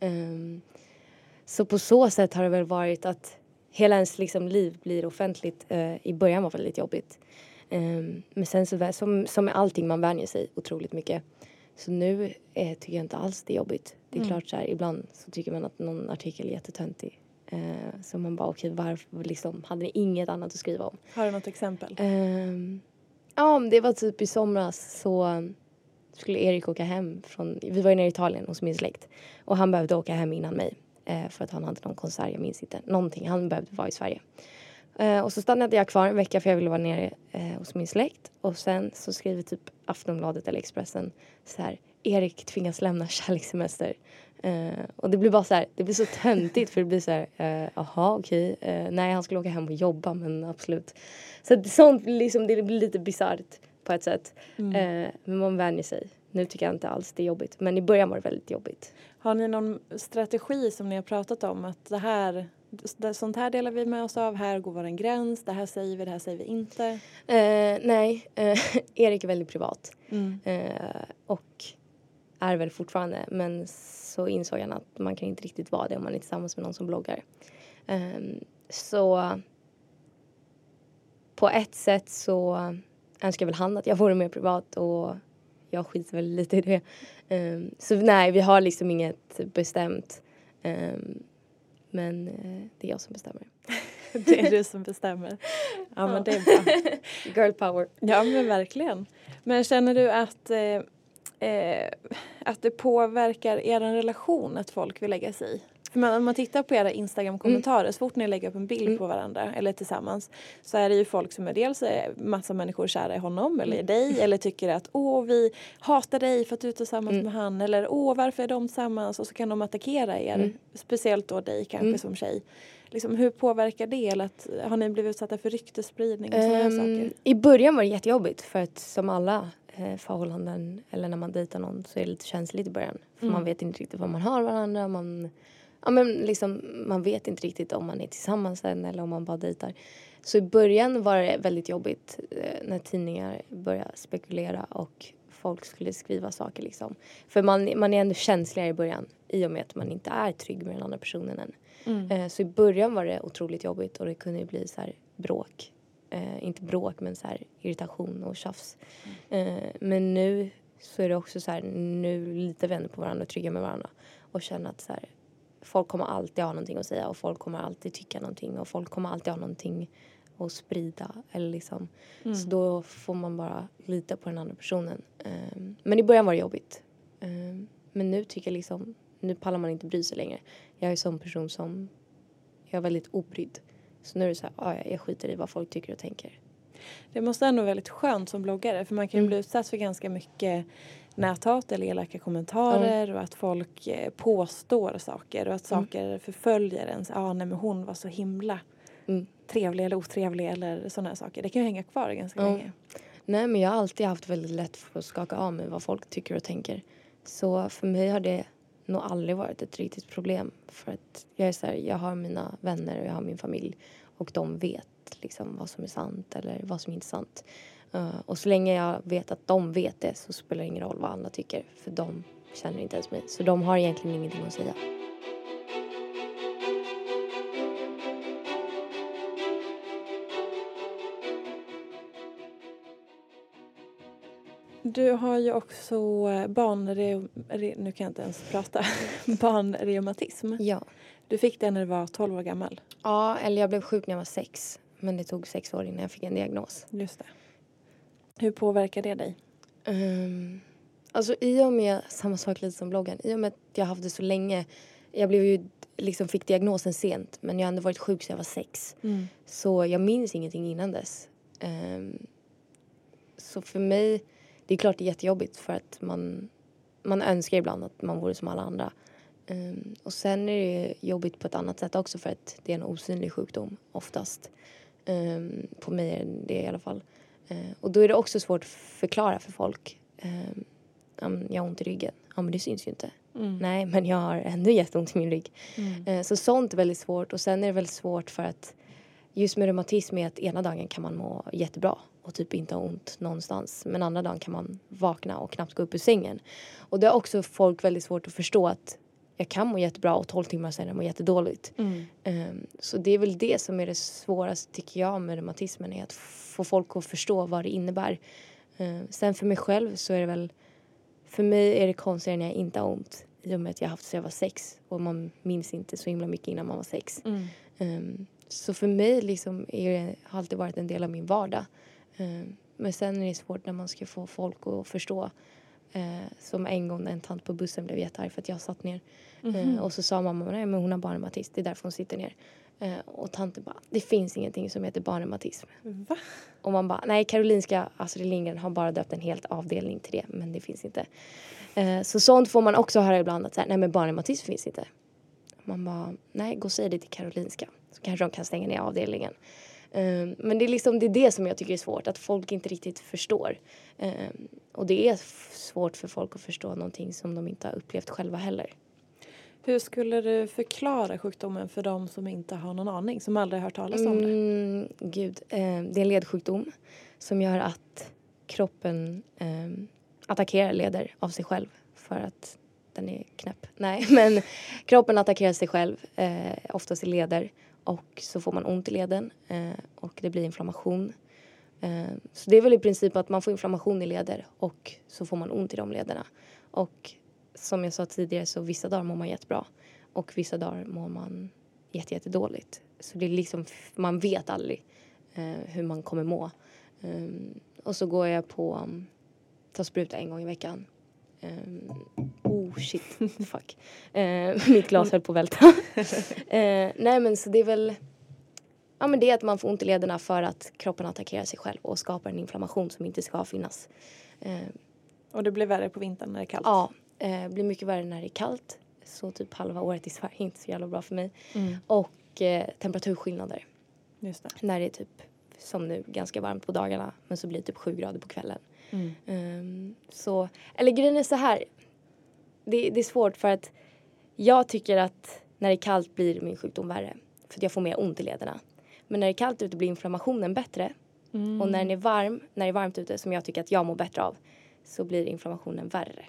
Ehm, så på så sätt har det väl varit att hela ens liksom, liv blir offentligt. Eh, I början var väldigt jobbigt. Ehm, men sen så, som, som med allting, man vänjer sig otroligt mycket. Så nu eh, tycker jag inte alls det är jobbigt. Det är klart så här, ibland så tycker man att någon artikel är jättetöntig. Eh, så man bara, okej varför liksom, hade ni inget annat att skriva om? Har du något exempel? Ehm, ja, men det var typ i somras så skulle Erik åka hem från, vi var ju nere i Italien hos min släkt och han behövde åka hem innan mig eh, för att han hade någon konsert, jag minns inte, någonting, han behövde vara i Sverige. Eh, och så stannade jag kvar en vecka för jag ville vara nere eh, hos min släkt och sen så skriver typ Aftonbladet eller Expressen så här Erik tvingas lämna kärlekssemester. Eh, och det blir bara så här, det blir så töntigt för det blir så här, eh, aha okej, eh, nej han skulle åka hem och jobba men absolut. Så att sånt liksom, det blir lite bisarrt på ett sätt. Eh, men man vänjer sig. Nu tycker jag inte alls det är jobbigt men i början var det väldigt jobbigt. Har ni någon strategi som ni har pratat om att det här, sånt här delar vi med oss av, här går vår gräns, det här säger vi, det här säger vi inte? Eh, nej, eh, Erik är väldigt privat. Mm. Eh, och är väl fortfarande men så insåg jag att man kan inte riktigt vara det om man är tillsammans med någon som bloggar. Um, så på ett sätt så önskar väl han att jag vore mer privat och jag skiter väl lite i det. Um, så nej, vi har liksom inget bestämt. Um, men uh, det är jag som bestämmer. det är du som bestämmer. Ja, men det är bra. Girl power. Ja, men verkligen. Men känner du att, eh, eh, att det påverkar er relation att folk vill lägga sig i? För om man tittar på era Instagram-kommentarer, mm. så fort ni lägger upp en bild mm. på varandra eller tillsammans så är det ju folk som är dels är massa människor kära i honom eller i mm. dig eller tycker att åh vi hatar dig för att du är tillsammans mm. med han eller åh varför är de tillsammans och så kan de attackera er. Mm. Speciellt då dig kanske mm. som tjej. Liksom, hur påverkar det? Eller att, har ni blivit utsatta för ryktesspridning och sådana um, saker? I början var det jättejobbigt för att som alla eh, förhållanden eller när man dejtar någon så är det lite känsligt i början. För man vet inte riktigt vad man har varandra. Man ja, men liksom, man vet inte riktigt om man är tillsammans än eller om man bara dejtar. Så i början var det väldigt jobbigt eh, när tidningar började spekulera och folk skulle skriva saker liksom. För man, man är ändå känsligare i början i och med att man inte är trygg med den andra personen än. Mm. Eh, så i början var det otroligt jobbigt och det kunde bli så här bråk. Eh, inte bråk men så här irritation och tjafs. Mm. Eh, men nu så är det också så här, nu vi ändå på varandra och trygga med varandra och känner att så här, folk kommer alltid ha någonting att säga och folk kommer alltid tycka någonting och folk kommer alltid ha någonting att sprida. Eller liksom. Mm. Så då får man bara lita på den andra personen. Um, men i början var det jobbigt. Um, men nu tycker jag liksom, nu pallar man inte bry sig längre. Jag är en sån person som, jag är väldigt obrydd. Så nu är det så här, ah, jag skiter i vad folk tycker och tänker. Det måste ändå vara väldigt skönt som bloggare för man kan ju mm. bli utsatt för ganska mycket näthat eller elaka kommentarer mm. och att folk eh, påstår saker och att mm. saker förföljer ens. Ja, ah, nej men hon var så himla mm. trevlig eller otrevlig eller sådana saker. Det kan ju hänga kvar ganska mm. länge. Nej men jag har alltid haft väldigt lätt för att skaka av mig vad folk tycker och tänker. Så för mig har det nog aldrig varit ett riktigt problem. För att jag är så här, jag har mina vänner och jag har min familj och de vet liksom vad som är sant eller vad som inte är sant. Uh, och så länge jag vet att de vet det så spelar det ingen roll vad andra tycker för de känner inte ens mig. Så de har egentligen ingenting att säga. Du har ju också eh, barnre... Nu kan jag inte ens prata. Barnreumatism. Ja. Du fick det när du var 12 år gammal. Ja, eller jag blev sjuk när jag var sex. Men det tog sex år innan jag fick en diagnos. Just det. Hur påverkar det dig? Um, alltså i och med, samma sak lite som bloggen, i och med att jag haft det så länge. Jag blev ju, liksom fick diagnosen sent men jag har ändå varit sjuk sedan jag var sex. Mm. Så jag minns ingenting innan dess. Um, så för mig, det är klart det är jättejobbigt för att man, man önskar ibland att man vore som alla andra. Um, och sen är det jobbigt på ett annat sätt också för att det är en osynlig sjukdom oftast. Um, på mig är det i alla fall. Uh, och då är det också svårt att förklara för folk. Um, jag har ont i ryggen. Ja men det syns ju inte. Mm. Nej men jag har ändå jätteont i min rygg. Mm. Uh, så sånt är väldigt svårt och sen är det väldigt svårt för att just med reumatism är att ena dagen kan man må jättebra och typ inte ha ont någonstans. Men andra dagen kan man vakna och knappt gå upp ur sängen. Och det har också folk väldigt svårt att förstå att jag kan må jättebra och 12 timmar senare må jättedåligt. Mm. Um, så det är väl det som är det svåraste tycker jag med reumatismen är att få folk att förstå vad det innebär. Uh, sen för mig själv så är det väl för mig är det konstigare när jag inte har ont i och med att jag har haft så jag var sex och man minns inte så himla mycket innan man var sex. Mm. Um, så för mig liksom är det, har alltid varit en del av min vardag. Um, men sen är det svårt när man ska få folk att förstå Eh, som en gång när en tant på bussen blev jättearg för att jag satt ner. Mm -hmm. och så sa mamma, nej men hon har barnreumatism, det är därför hon sitter ner. Eh, och tanten bara, det finns ingenting som heter barnreumatism. Va? Och man bara, nej Karolinska Astrid Lindgren har bara döpt en helt avdelning till det, men det finns inte. Så sånt får man också höra ibland att så här, nej men barnreumatism finns inte. Man bara, nej gå och säg det till Karolinska. Så kanske de kan stänga ner avdelningen. Um, men det är liksom det, är det som jag tycker är svårt, att folk inte riktigt förstår. Um, och det är svårt för folk att förstå någonting som de inte har upplevt själva heller. Hur skulle du förklara sjukdomen för de som inte har någon aning, som aldrig har hört talas om det? Mm, gud, eh, det är en ledsjukdom som gör att kroppen attackerar leder av sig själv för att den är knäpp. Nej, men kroppen attackerar sig själv, eh, oftast i leder och så får man ont i leden eh, och det blir inflammation. Eh, så det är väl i princip att man får inflammation i leder och så får man ont i de lederna. Och som jag sa tidigare så vissa dagar mår man jättebra och vissa dagar mår man jättedåligt. Så det är liksom, man vet aldrig eh, hur man kommer må. Ehm, och så går jag på, um, tar spruta en gång i veckan. Um, oh shit, fuck. Uh, mitt glas höll på att välta. uh, nej men så det är väl, ja men det är att man får ont i lederna för att kroppen attackerar sig själv och skapar en inflammation som inte ska finnas. Uh, och det blir värre på vintern när det är kallt? Ja, det blir mycket värre när det är kallt. Så typ halva året i Sverige är inte så jävla bra för mig. Mm. Och temperaturskillnader. Just det. När det är typ som nu ganska varmt på dagarna men så blir det typ sju grader på kvällen. Mm. Um, så, eller grejen är så här. Det, det, är svårt för att jag tycker att när det är kallt blir min sjukdom värre. För att jag får mer ont i lederna. Men när det är kallt ute blir inflammationen bättre. Mm. Och när den är varm, när det är varmt ute som jag tycker att jag mår bättre av så blir inflammationen värre.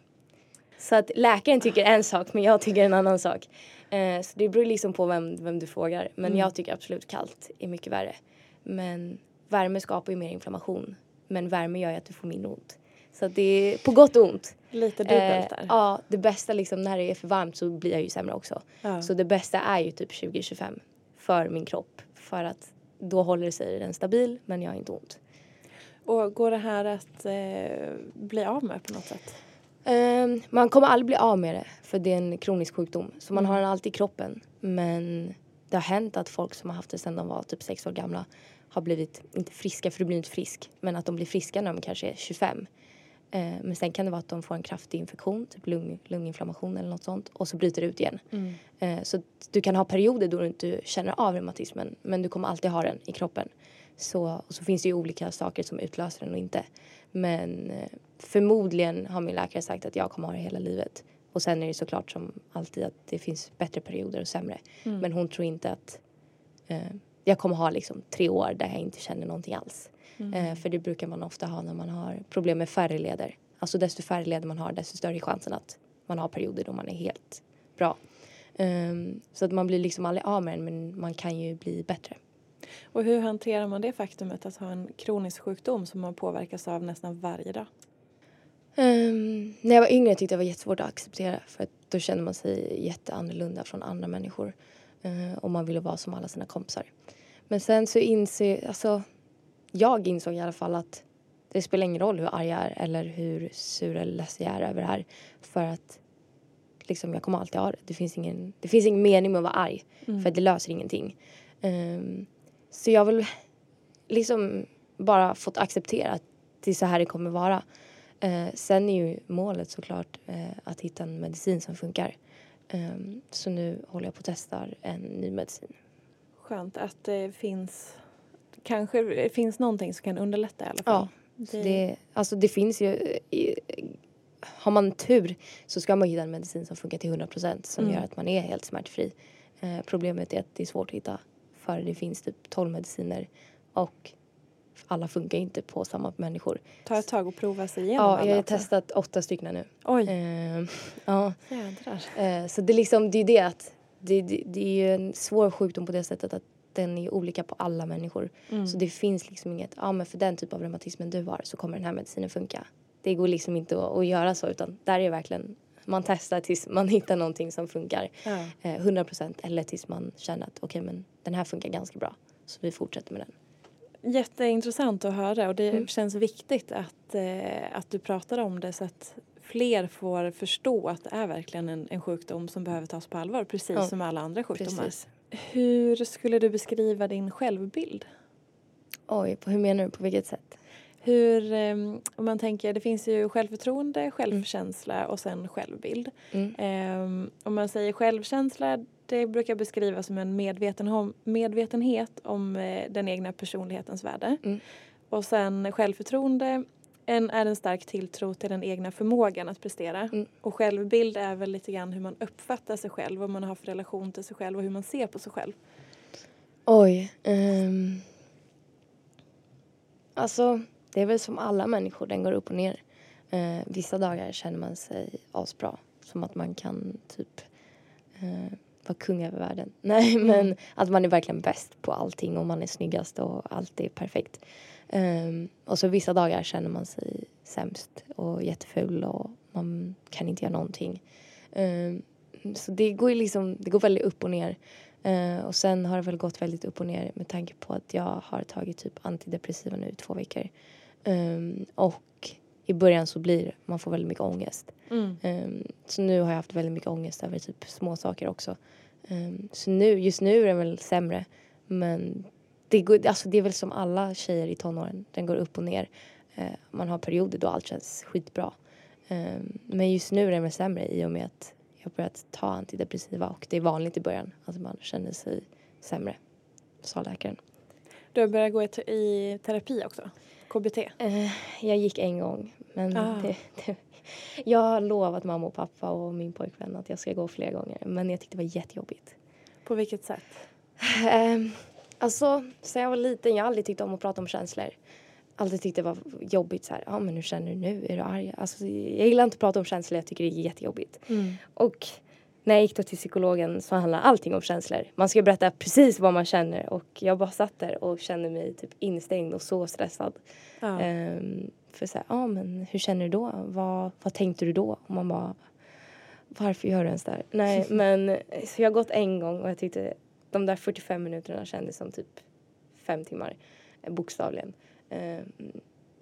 Så att läkaren tycker en sak men jag tycker en annan sak. Uh, så det beror liksom på vem, vem du frågar. Men mm. jag tycker absolut kallt är mycket värre. Men värme skapar ju mer inflammation. Men värme gör ju att du får mindre ont. Så det är på gott och ont. Lite dubbelt där. Eh, ja, det bästa liksom när det är för varmt så blir jag ju sämre också. Ja. Så det bästa är ju typ 20-25 för min kropp. För att då håller sig den stabil men jag har inte ont. Och går det här att eh, bli av med på något sätt? Um, man kommer aldrig bli av med det för det är en kronisk sjukdom. Så man mm. har den alltid i kroppen. Men det har hänt att folk som har haft det sedan de var typ sex år gamla har blivit, inte friska för du blir inte frisk, men att de blir friska när de kanske är 25. Eh, men sen kan det vara att de får en kraftig infektion, typ lung, lunginflammation eller något sånt och så bryter det ut igen. Mm. Eh, så du kan ha perioder då du inte känner av reumatismen men du kommer alltid ha den i kroppen. Så, och så finns det ju olika saker som utlöser den och inte. Men eh, förmodligen har min läkare sagt att jag kommer ha det hela livet. Och sen är det såklart som alltid att det finns bättre perioder och sämre. Mm. Men hon tror inte att eh, jag kommer ha liksom tre år där jag inte känner någonting alls. Mm. Eh, för det brukar man ofta ha när man har problem med färre leder. Alltså desto färre leder man har desto större är chansen att man har perioder då man är helt bra. Um, så att man blir liksom aldrig av med den men man kan ju bli bättre. Och hur hanterar man det faktumet att ha en kronisk sjukdom som man påverkas av nästan varje dag? Um, när jag var yngre tyckte jag det var jättesvårt att acceptera för att då kände man sig jätteannorlunda från andra människor. Uh, och man ville vara som alla sina kompisar. Men sen så inser, alltså jag insåg i alla fall att det spelar ingen roll hur arg jag är eller hur sur eller ledsen jag är över det här. För att liksom, jag kommer alltid ha det. Det finns ingen, det finns ingen mening med att vara arg. Mm. För det löser ingenting. Um, så jag har väl liksom bara fått acceptera att det är så här det kommer vara. Uh, sen är ju målet såklart uh, att hitta en medicin som funkar. Um, så nu håller jag på att testa en ny medicin skönt att det finns kanske det finns någonting som kan underlätta i alla fall. Ja, det, det alltså det finns ju har man tur så ska man hitta en medicin som funkar till 100 procent som mm. gör att man är helt smärtfri. Eh, problemet är att det är svårt att hitta för det finns typ 12 mediciner och alla funkar inte på samma människor. Ta ett tag och prova sig igenom Ja, jag har alltså. testat åtta stycken nu. Oj! Eh, ja. Eh, så det är liksom, det är det att det, det, det, är ju en svår sjukdom på det sättet att den är olika på alla människor. Mm. Så det finns liksom inget, ja men för den typ av reumatismen du har så kommer den här medicinen funka. Det går liksom inte att, att göra så utan där är verkligen man testar tills man hittar någonting som funkar ja. eh, 100% eller tills man känner att okej okay, men den här funkar ganska bra så vi fortsätter med den. Jätteintressant att höra och det mm. känns viktigt att, eh, att du pratar om det så att fler får förstå att det är verkligen en, en sjukdom som behöver tas på allvar precis ja. som alla andra sjukdomar. Precis. Hur skulle du beskriva din självbild? Oj, på hur menar du? På vilket sätt? Hur, um, om man tänker, det finns ju självförtroende, självkänsla mm. och sen självbild. Mm. Um, om man säger självkänsla, det brukar beskrivas som en medveten, medvetenhet om uh, den egna personlighetens värde. Mm. Och sen självförtroende en är en stark tilltro till den egna förmågan att prestera. Mm. Och självbild är väl lite grann hur man uppfattar sig själv, vad man har för relation till sig själv och hur man ser på sig själv. Oj. Um, alltså, det är väl som alla människor, den går upp och ner. Eh, vissa dagar känner man sig asbra. Som att man kan typ eh, vara kung över världen. Nej men att man är verkligen bäst på allting och man är snyggast och allt är perfekt. Um, och så vissa dagar känner man sig sämst och jätteful och man kan inte göra någonting. Um, så det går ju liksom, det går väldigt upp och ner. Uh, och sen har det väl gått väldigt upp och ner med tanke på att jag har tagit typ antidepressiva nu i två veckor. Um, och i början så blir man får väldigt mycket ångest. Mm. Um, så nu har jag haft väldigt mycket ångest över typ små saker också. Um, så nu, just nu är det väl sämre. Men det, går, alltså det är väl som alla tjejer i tonåren. Den går upp och ner. Uh, man har perioder då allt känns skitbra. Um, men just nu är det väl sämre i och med att jag börjat ta antidepressiva och det är vanligt i början. Alltså man känner sig sämre, sa läkaren. Du har börjat gå i, te- i terapi också? KBT? Eh, jag gick en gång. Men Ah. det, det, jag har lovat mamma och pappa och min pojkvän att jag ska gå fler gånger. Men jag tyckte det var jättejobbigt. På vilket sätt? Alltså, sen jag var liten, jag har aldrig tyckt om att prata om känslor. Alltid tyckte det var jobbigt så här, ja men hur känner du nu? Är du arg? Alltså, jag gillar inte att prata om känslor, jag tycker det är jättejobbigt. Och när jag gick då till psykologen så handlar allting om känslor. Man ska berätta precis vad man känner och jag bara satt där och kände mig typ instängd och så stressad. Ja. Ehm, för så här, ja men hur känner du då? Vad, vad tänkte du då? Och man bara, varför gör du ens det här? Nej men så jag har gått en gång och jag tyckte de där 45 minuterna kändes som typ fem timmar. eh, Bokstavligen. Ehm,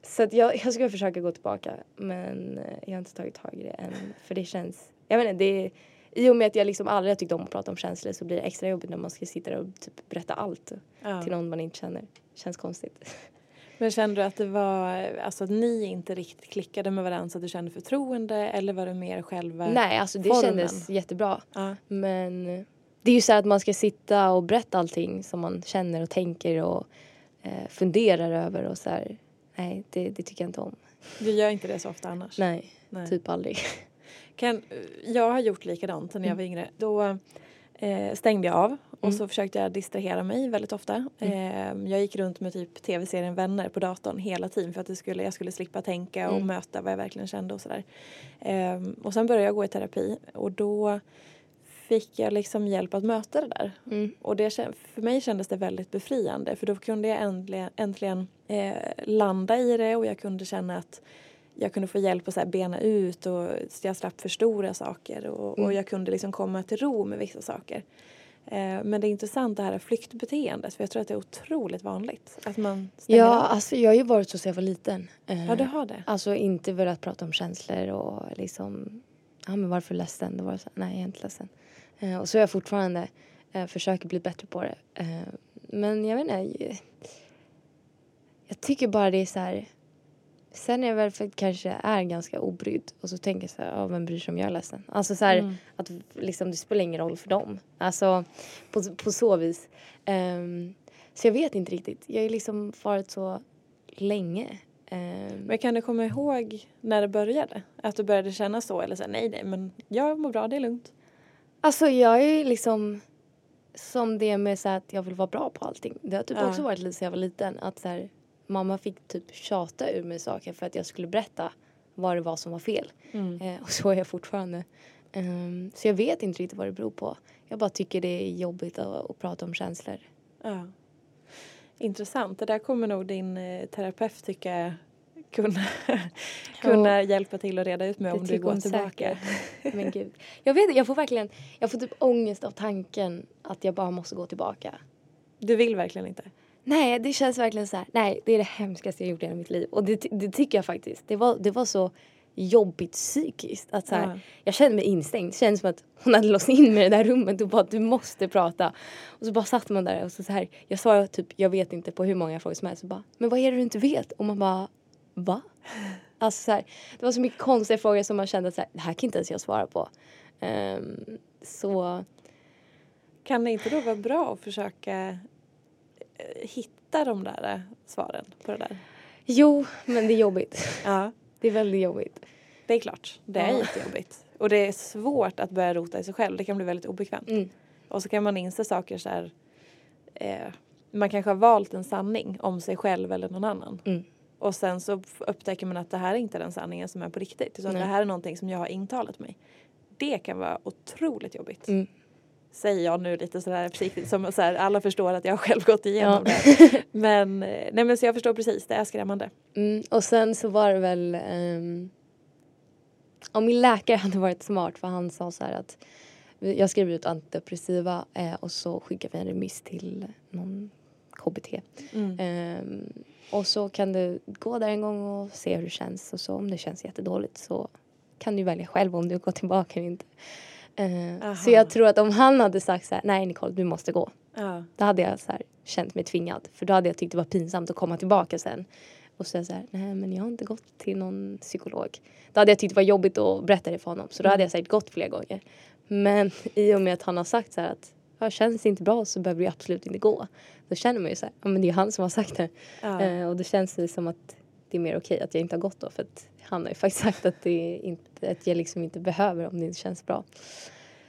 så jag, jag ska försöka gå tillbaka men eh, jag har inte tagit tag i det än. För det känns, jag inte, det i och med att jag liksom aldrig har tyckt om att prata om känslor så blir det extra jobbigt när man ska sitta där och typ berätta allt Ja. till någon man inte känner. Känns konstigt. Men kände du att det var, alltså att ni inte riktigt klickade med varandra så att du kände förtroende eller var det mer själva Nej, alltså det formen? kändes jättebra. Ja. Men det är ju så att man ska sitta och berätta allting som man känner och tänker och eh, funderar över och så här. Nej, det, det tycker jag inte om. Du gör inte det så ofta annars? Nej, Nej. typ aldrig. Kan, jag har gjort likadant när jag var yngre. Då eh, stängde jag av och Mm. så försökte jag distrahera mig väldigt ofta. Eh, jag gick runt med typ tv-serien Vänner på datorn hela tiden för att det skulle, jag skulle slippa tänka och Mm. möta vad jag verkligen kände och sådär. Eh, och sen började jag gå i terapi och då fick jag liksom hjälp att möta det där. Mm. Och det, för mig kändes det väldigt befriande för då kunde jag äntligen, äntligen eh, landa i det och jag kunde känna att jag kunde få hjälp att så bena ut och så jag slapp för stora saker och, och Mm. jag kunde liksom komma till ro med vissa saker. Eh, men det är intressant det här flyktbeteendet för jag tror att det är otroligt vanligt att man Ja, av. alltså jag har ju varit så sedan jag var liten. Eh, Ja, du har det. Alltså inte velat prata om känslor och liksom, ja men varför ledsen? Då var det så nej jag är inte ledsen. Eh, och så är jag fortfarande, eh, försöker bli bättre på det. Eh, men jag vet inte, jag, tycker bara det är så här, sen är jag väl för att kanske är ganska obrydd och så tänker jag så här, ja vem bryr sig om jag är ledsen? Alltså så här, Mm. att liksom det spelar ingen roll för dem. Alltså på, på så vis. Ehm, så jag vet inte riktigt. Jag har liksom varit så länge. Ehm, Men kan du komma ihåg när det började? Att du började känna så eller så här, nej nej men jag mår bra, det är lugnt. Alltså jag är liksom som det med så att jag vill vara bra på allting. Det har typ Ja. också varit lite sen jag var liten. Att så här, mamma fick typ tjata ur mig saker för att jag skulle berätta vad det var som var fel. Eh, och så är jag fortfarande. Ehm, så jag vet inte riktigt vad det beror på. Jag bara tycker det är jobbigt att, att prata om känslor. Ja. Intressant. Det där kommer nog din eh, terapeut tycka kunna, kunna hjälpa till att reda ut med Det om du går tillbaka. Men gud. Jag vet jag får verkligen, jag får typ ångest av tanken att jag bara måste gå tillbaka. Du vill verkligen inte? Nej, det känns verkligen så här. Nej, det är det hemskaste jag gjort i hela mitt liv. Och det, det tycker jag faktiskt. Det var, det var så jobbigt psykiskt. Att så här, Ja. Jag kände mig instängd. Det kändes som att hon hade låst in mig i det där rummet och bara du måste prata. Och så bara satt man där och så, så här. Jag svarade typ jag vet inte på hur många frågor som helst. Och bara, men vad är det du inte vet? Och man bara va? Alltså så här, det var så mycket konstiga frågor som man kände att så här, det här kan inte ens jag svara på. Ehm, så Kan det inte då vara bra att försöka eh, hitta de där eh, svaren på det där? jo, men det är jobbigt. Ja, Det är väldigt jobbigt. det är klart. Det är Ja. jättejobbigt. Och det är svårt att börja rota i sig själv. Det kan bli väldigt obekvämt. Mm. Och så kan man inse saker så här. Eh, man kanske har valt en sanning om sig själv eller någon annan. Mm. Och sen så upptäcker man att det här är inte den sanningen som är på riktigt. Utan Nej. det här är någonting som jag har intalat mig. Det kan vara otroligt jobbigt. Mm. Säger jag nu lite sådär försiktigt som så här, alla förstår att jag själv gått igenom Ja. det. Men, eh, nej men så jag förstår precis, det är skrämmande. Mm, och sen så var det väl... Um, om min läkare hade varit smart för han sa så här att jag skrev ut antidepressiva eh, och så skickade vi en remiss till någon KBT. Mm. Ehm, och så kan du gå där en gång och se hur det känns och så om det känns jättedåligt så kan du välja själv om du går tillbaka eller inte. Aha. så jag tror att om han hade sagt så här, nej Nicole du måste gå. Ja. Då hade jag så här, känt mig tvingad. För då hade jag tyckt det var pinsamt att komma tillbaka sen. Och säga så här, nej men jag har inte gått till någon psykolog. Då hade jag tyckt det var jobbigt att berätta det för honom. Så då hade jag säkert gått flera gånger. Men i och med att han har sagt så här att ja, känns det inte bra så behöver du absolut inte gå. Då känner man ju så här, ja men det är han som har sagt det. Ja. Eh, och då känns det som att det är mer okej att jag inte har gått då. För att han har ju faktiskt sagt att, det inte, att jag liksom inte behöver om det inte känns bra.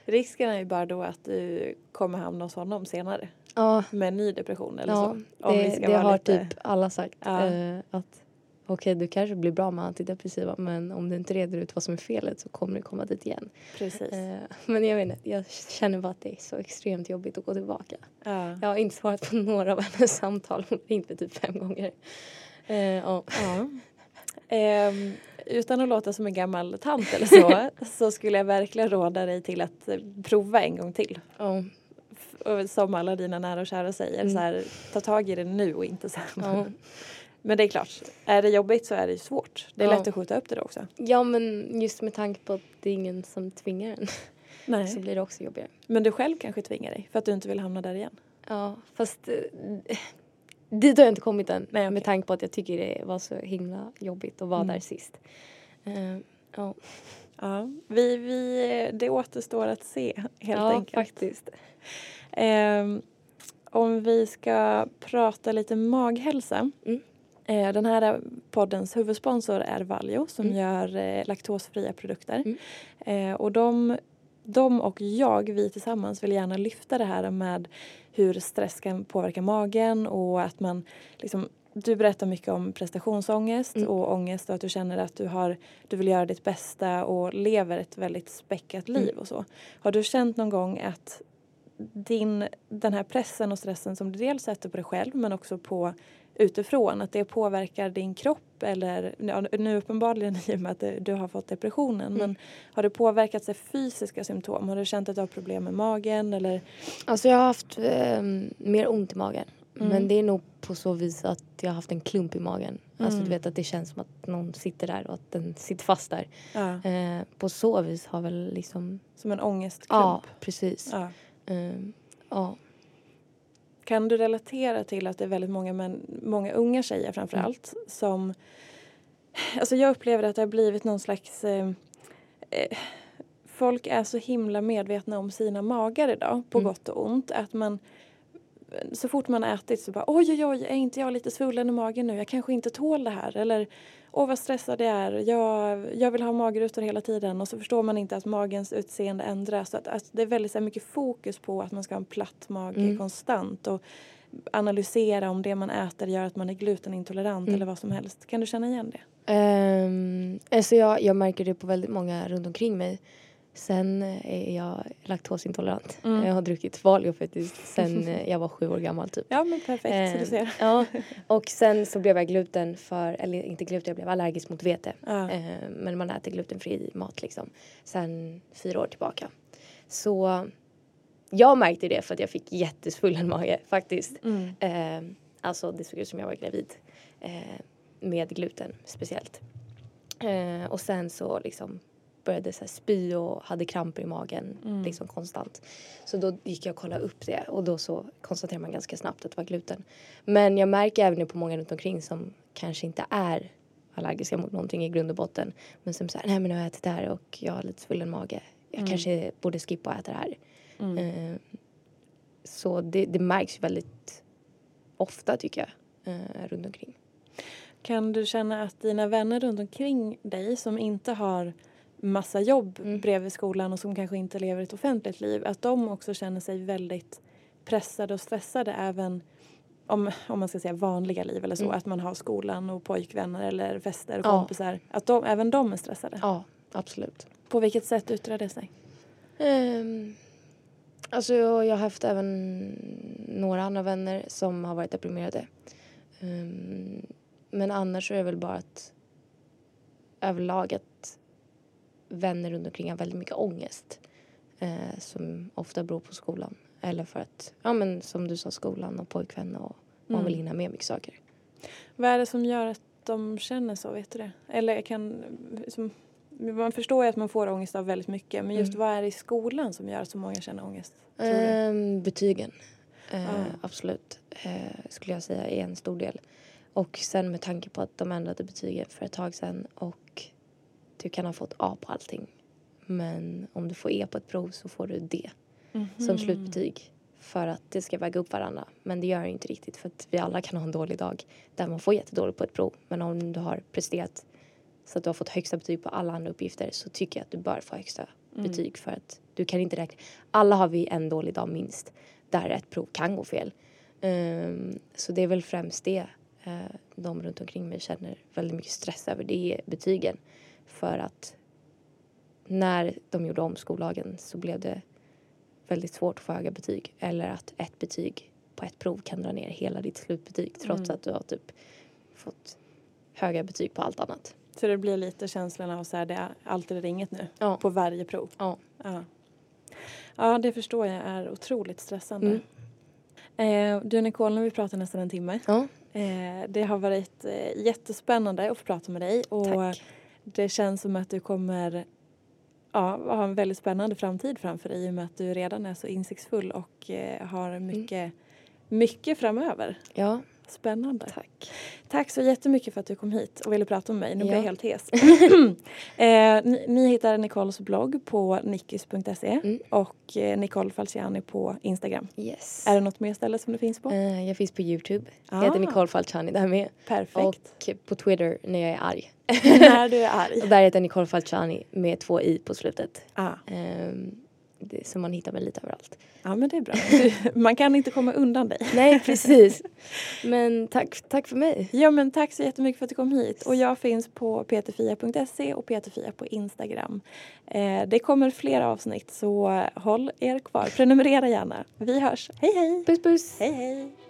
Risken är ju bara då att du kommer hamna hos honom senare. Ja, Med en ny depression eller Ja, så. Om det, det har lite... typ alla sagt. Ja. Eh, att okej, du kanske blir bra med antidepressiva men om du inte reder ut vad som är felet så kommer du komma dit igen. Precis. Eh, men jag vet inte, jag känner bara att det är så extremt jobbigt att gå tillbaka. Ja. Jag har inte svarat på några av hennes samtal. Hon har ringt mig typ fem gånger. Eh, ja. Ja. Ehm, utan att låta som en gammal tant eller så så skulle jag verkligen råda dig till att eh, prova en gång till. Ja. F- och Som alla dina nära och kära säger, Mm. så här, ta tag i det nu och inte sen. Ja. Men det är klart, är det jobbigt så är det ju svårt. Det är Ja. lätt att skjuta upp det då också. ja men just med tanke på att det är ingen som tvingar en så Nej. blir det också jobbigare. Men du själv kanske tvingar dig för att du inte vill hamna där igen. Ja, fast eh, dit har jag inte kommit än. Nej, okej. Med tanke på att jag tycker det var så himla jobbigt att vara Mm. där sist. Eh, ja, Ja, vi, vi, det återstår att se helt ja enkelt. faktiskt. Ehm, om vi ska prata lite maghälsa. Mm. Eh, den här poddens huvudsponsor är Valio som Mm. gör eh, laktosfria produkter. Mm. Eh, och de, de och jag, vi tillsammans vill gärna lyfta det här med hur stress kan påverka magen och att man liksom du berättar mycket om prestationsångest Mm. och ångest och att du känner att du, har, du vill göra ditt bästa och lever ett väldigt späckat liv Mm. och så. Har du känt någon gång att din, den här pressen och stressen som du dels sätter på dig själv men också på utifrån, att det påverkar din kropp eller ja, nu uppenbarligen i och med att du- har fått depressionen Mm. men har det påverkat sig fysiska symptom? Har du känt att du har problem med magen eller? Alltså jag har haft eh, mer ont i magen. Mm. Men det är nog på så vis att jag har haft en klump i magen. Alltså Mm. du vet att det känns som att någon sitter där och att den sitter fast där. Ja, Eh, på så vis har väl liksom, som en ångestklump? ja precis. Ja. Eh, ja. Kan du relatera till att det är väldigt många, män, många unga tjejer framför Mm. allt som... Alltså jag upplever att det har blivit någon slags... Eh, eh, folk är så himla medvetna om sina magar idag, på Mm. gott och ont. Att man, så fort man har ätit så bara oj, oj, oj, är inte jag lite svullen i magen nu? Jag kanske inte tål det här. Eller åh, vad stressad jag är. Jag, jag vill ha magrutor hela tiden. Och så förstår man inte att magens utseende ändras. Så att, att det är väldigt så här, mycket fokus på att man ska ha en platt mage Mm. konstant. Och analysera om det man äter gör att man är glutenintolerant Mm. eller vad som helst. Kan du känna igen det? Um, alltså jag, jag märker det på väldigt många runt omkring mig. Sen eh, är jag laktosintolerant. Mm. Jag har druckit Valio faktiskt sen eh, jag var sju år gammal typ. Ja, men perfekt. så du Ehm, ser. Ja, och sen så blev jag gluten för, eller inte gluten, jag blev allergisk mot vete. Ja. Ehm, men man äter glutenfri mat liksom. Sen fyra år tillbaka. Så jag märkte det för att jag fick jättesvullen mage faktiskt. Mm. Eh, alltså det såg ut som jag var gravid. Eh, med gluten speciellt. Eh, och sen så liksom började så spy och hade kramper i magen Mm. liksom konstant. Så då gick jag och kollade upp det och då så konstaterade man ganska snabbt att det var gluten. Men jag märker även nu på många runt omkring som kanske inte är allergiska mot någonting i grund och botten. Men som säger, nej men nu har jag ätit det här och jag har lite svullen mage. Jag Mm. kanske borde skippa att äta det här. Mm. Eh, så det, det märks väldigt ofta tycker jag eh, runt omkring. Kan du känna att dina vänner runt omkring dig som inte har massa jobb Mm. bredvid skolan och som kanske inte lever ett offentligt liv, att de också känner sig väldigt pressade och stressade även om, om man ska säga vanliga liv eller så, Mm. att man har skolan och pojkvänner eller fester och Ja. kompisar, att de, även de är stressade? Ja, absolut. På vilket sätt yttrar det sig? Um, alltså jag, jag har haft även några andra vänner som har varit deprimerade. Ehm, men annars är det väl bara att överlag att vänner runt omkring har väldigt mycket ångest. eh, som ofta beror på skolan. Eller för att, ja men som du sa, skolan och pojkvän och man Mm. vill hinna med mycket saker. Vad är det som gör att de känner så, vet du det? Eller kan, som, man förstår ju att man får ångest av väldigt mycket, men just Mm. vad är det i skolan som gör att så många känner ångest? Ehm, betygen. Eh, Ja. Absolut, eh, skulle jag säga är en stor del. Och sen med tanke på att de ändrade betygen för ett tag sedan och du kan ha fått A på allting. Men om du får E på ett prov så får du D som Mhm. slutbetyg. För att det ska väga upp varandra. Men det gör det inte riktigt för att vi alla kan ha en dålig dag där man får jättedåligt på ett prov. Men om du har presterat så att du har fått högsta betyg på alla andra uppgifter så tycker jag att du bör få högsta Mm. betyg för att du kan inte räkna. Alla har vi en dålig dag minst där ett prov kan gå fel. Ehm, så det är väl främst det uh, de runt omkring mig känner väldigt mycket stress över. Det är betygen. För att när de gjorde om skollagen så blev det väldigt svårt att få höga betyg. Eller att ett betyg på ett prov kan dra ner hela ditt slutbetyg trots Mm. att du har typ fått höga betyg på allt annat. Så det blir lite känslan av så här, det är allt eller inget nu Ja. på varje prov. Ja. Ja. ja, det förstår jag är otroligt stressande. Mm. Eh, du Nicole, nu har vi pratat nästan en timme. Ja. Eh, det har varit eh, jättespännande att få prata med dig och Tack. Det känns som att du kommer ja, ha en väldigt spännande framtid framför dig i och med att du redan är så insiktsfull och eh, har mycket, mycket framöver. Ja, Spännande. tack. Tack så jättemycket för att du kom hit och ville prata med mig. Nu blir Ja. jag helt hes. eh, ni, ni hittar Nicoles blogg på nickis.se Mm. och eh, Nicole Falciani på Instagram. Yes. Är det något mer ställe som du finns på? Eh, jag finns på Youtube. Ah. Jag heter Nicole Falciani där med. Perfekt. Och på Twitter när jag är arg. När du är arg. Och där heter jag Nicole Falciani med två i på slutet. Ah. Ehm, så man hittar mig lite överallt. Ja men det är bra. Man kan inte komma undan dig. Nej, precis. Men tack, tack för mig. Ja men tack så jättemycket för att du kom hit. Och jag finns på peterfia.se och peterfia på Instagram. Eh, det kommer fler avsnitt så håll er kvar. Prenumerera gärna. Vi hörs. Hej hej! Puss puss. Hej hej!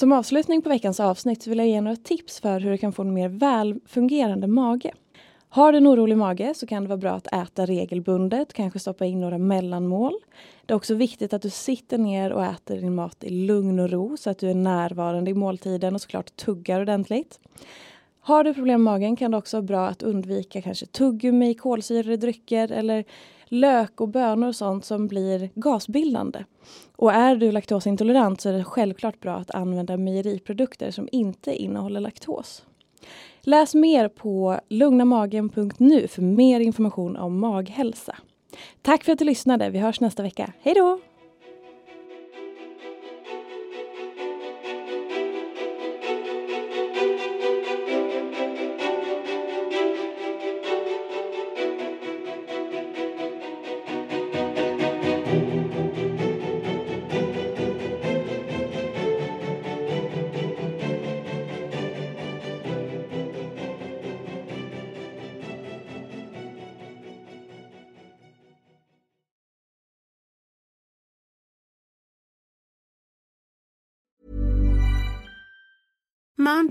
Som avslutning på veckans avsnitt vill jag ge några tips för hur du kan få en mer välfungerande mage. Har du en orolig mage så kan det vara bra att äta regelbundet, kanske stoppa in några mellanmål. Det är också viktigt att du sitter ner och äter din mat i lugn och ro så att du är närvarande i måltiden och såklart tuggar ordentligt. Har du problem med magen kan det också vara bra att undvika kanske tuggummi, kolsyrade drycker eller lök och bönor och sånt som blir gasbildande. Och är du laktosintolerant så är det självklart bra att använda mejeriprodukter som inte innehåller laktos. Läs mer på lugnamagen.nu för mer information om maghälsa. Tack för att du lyssnade. Vi hörs nästa vecka. Hej då!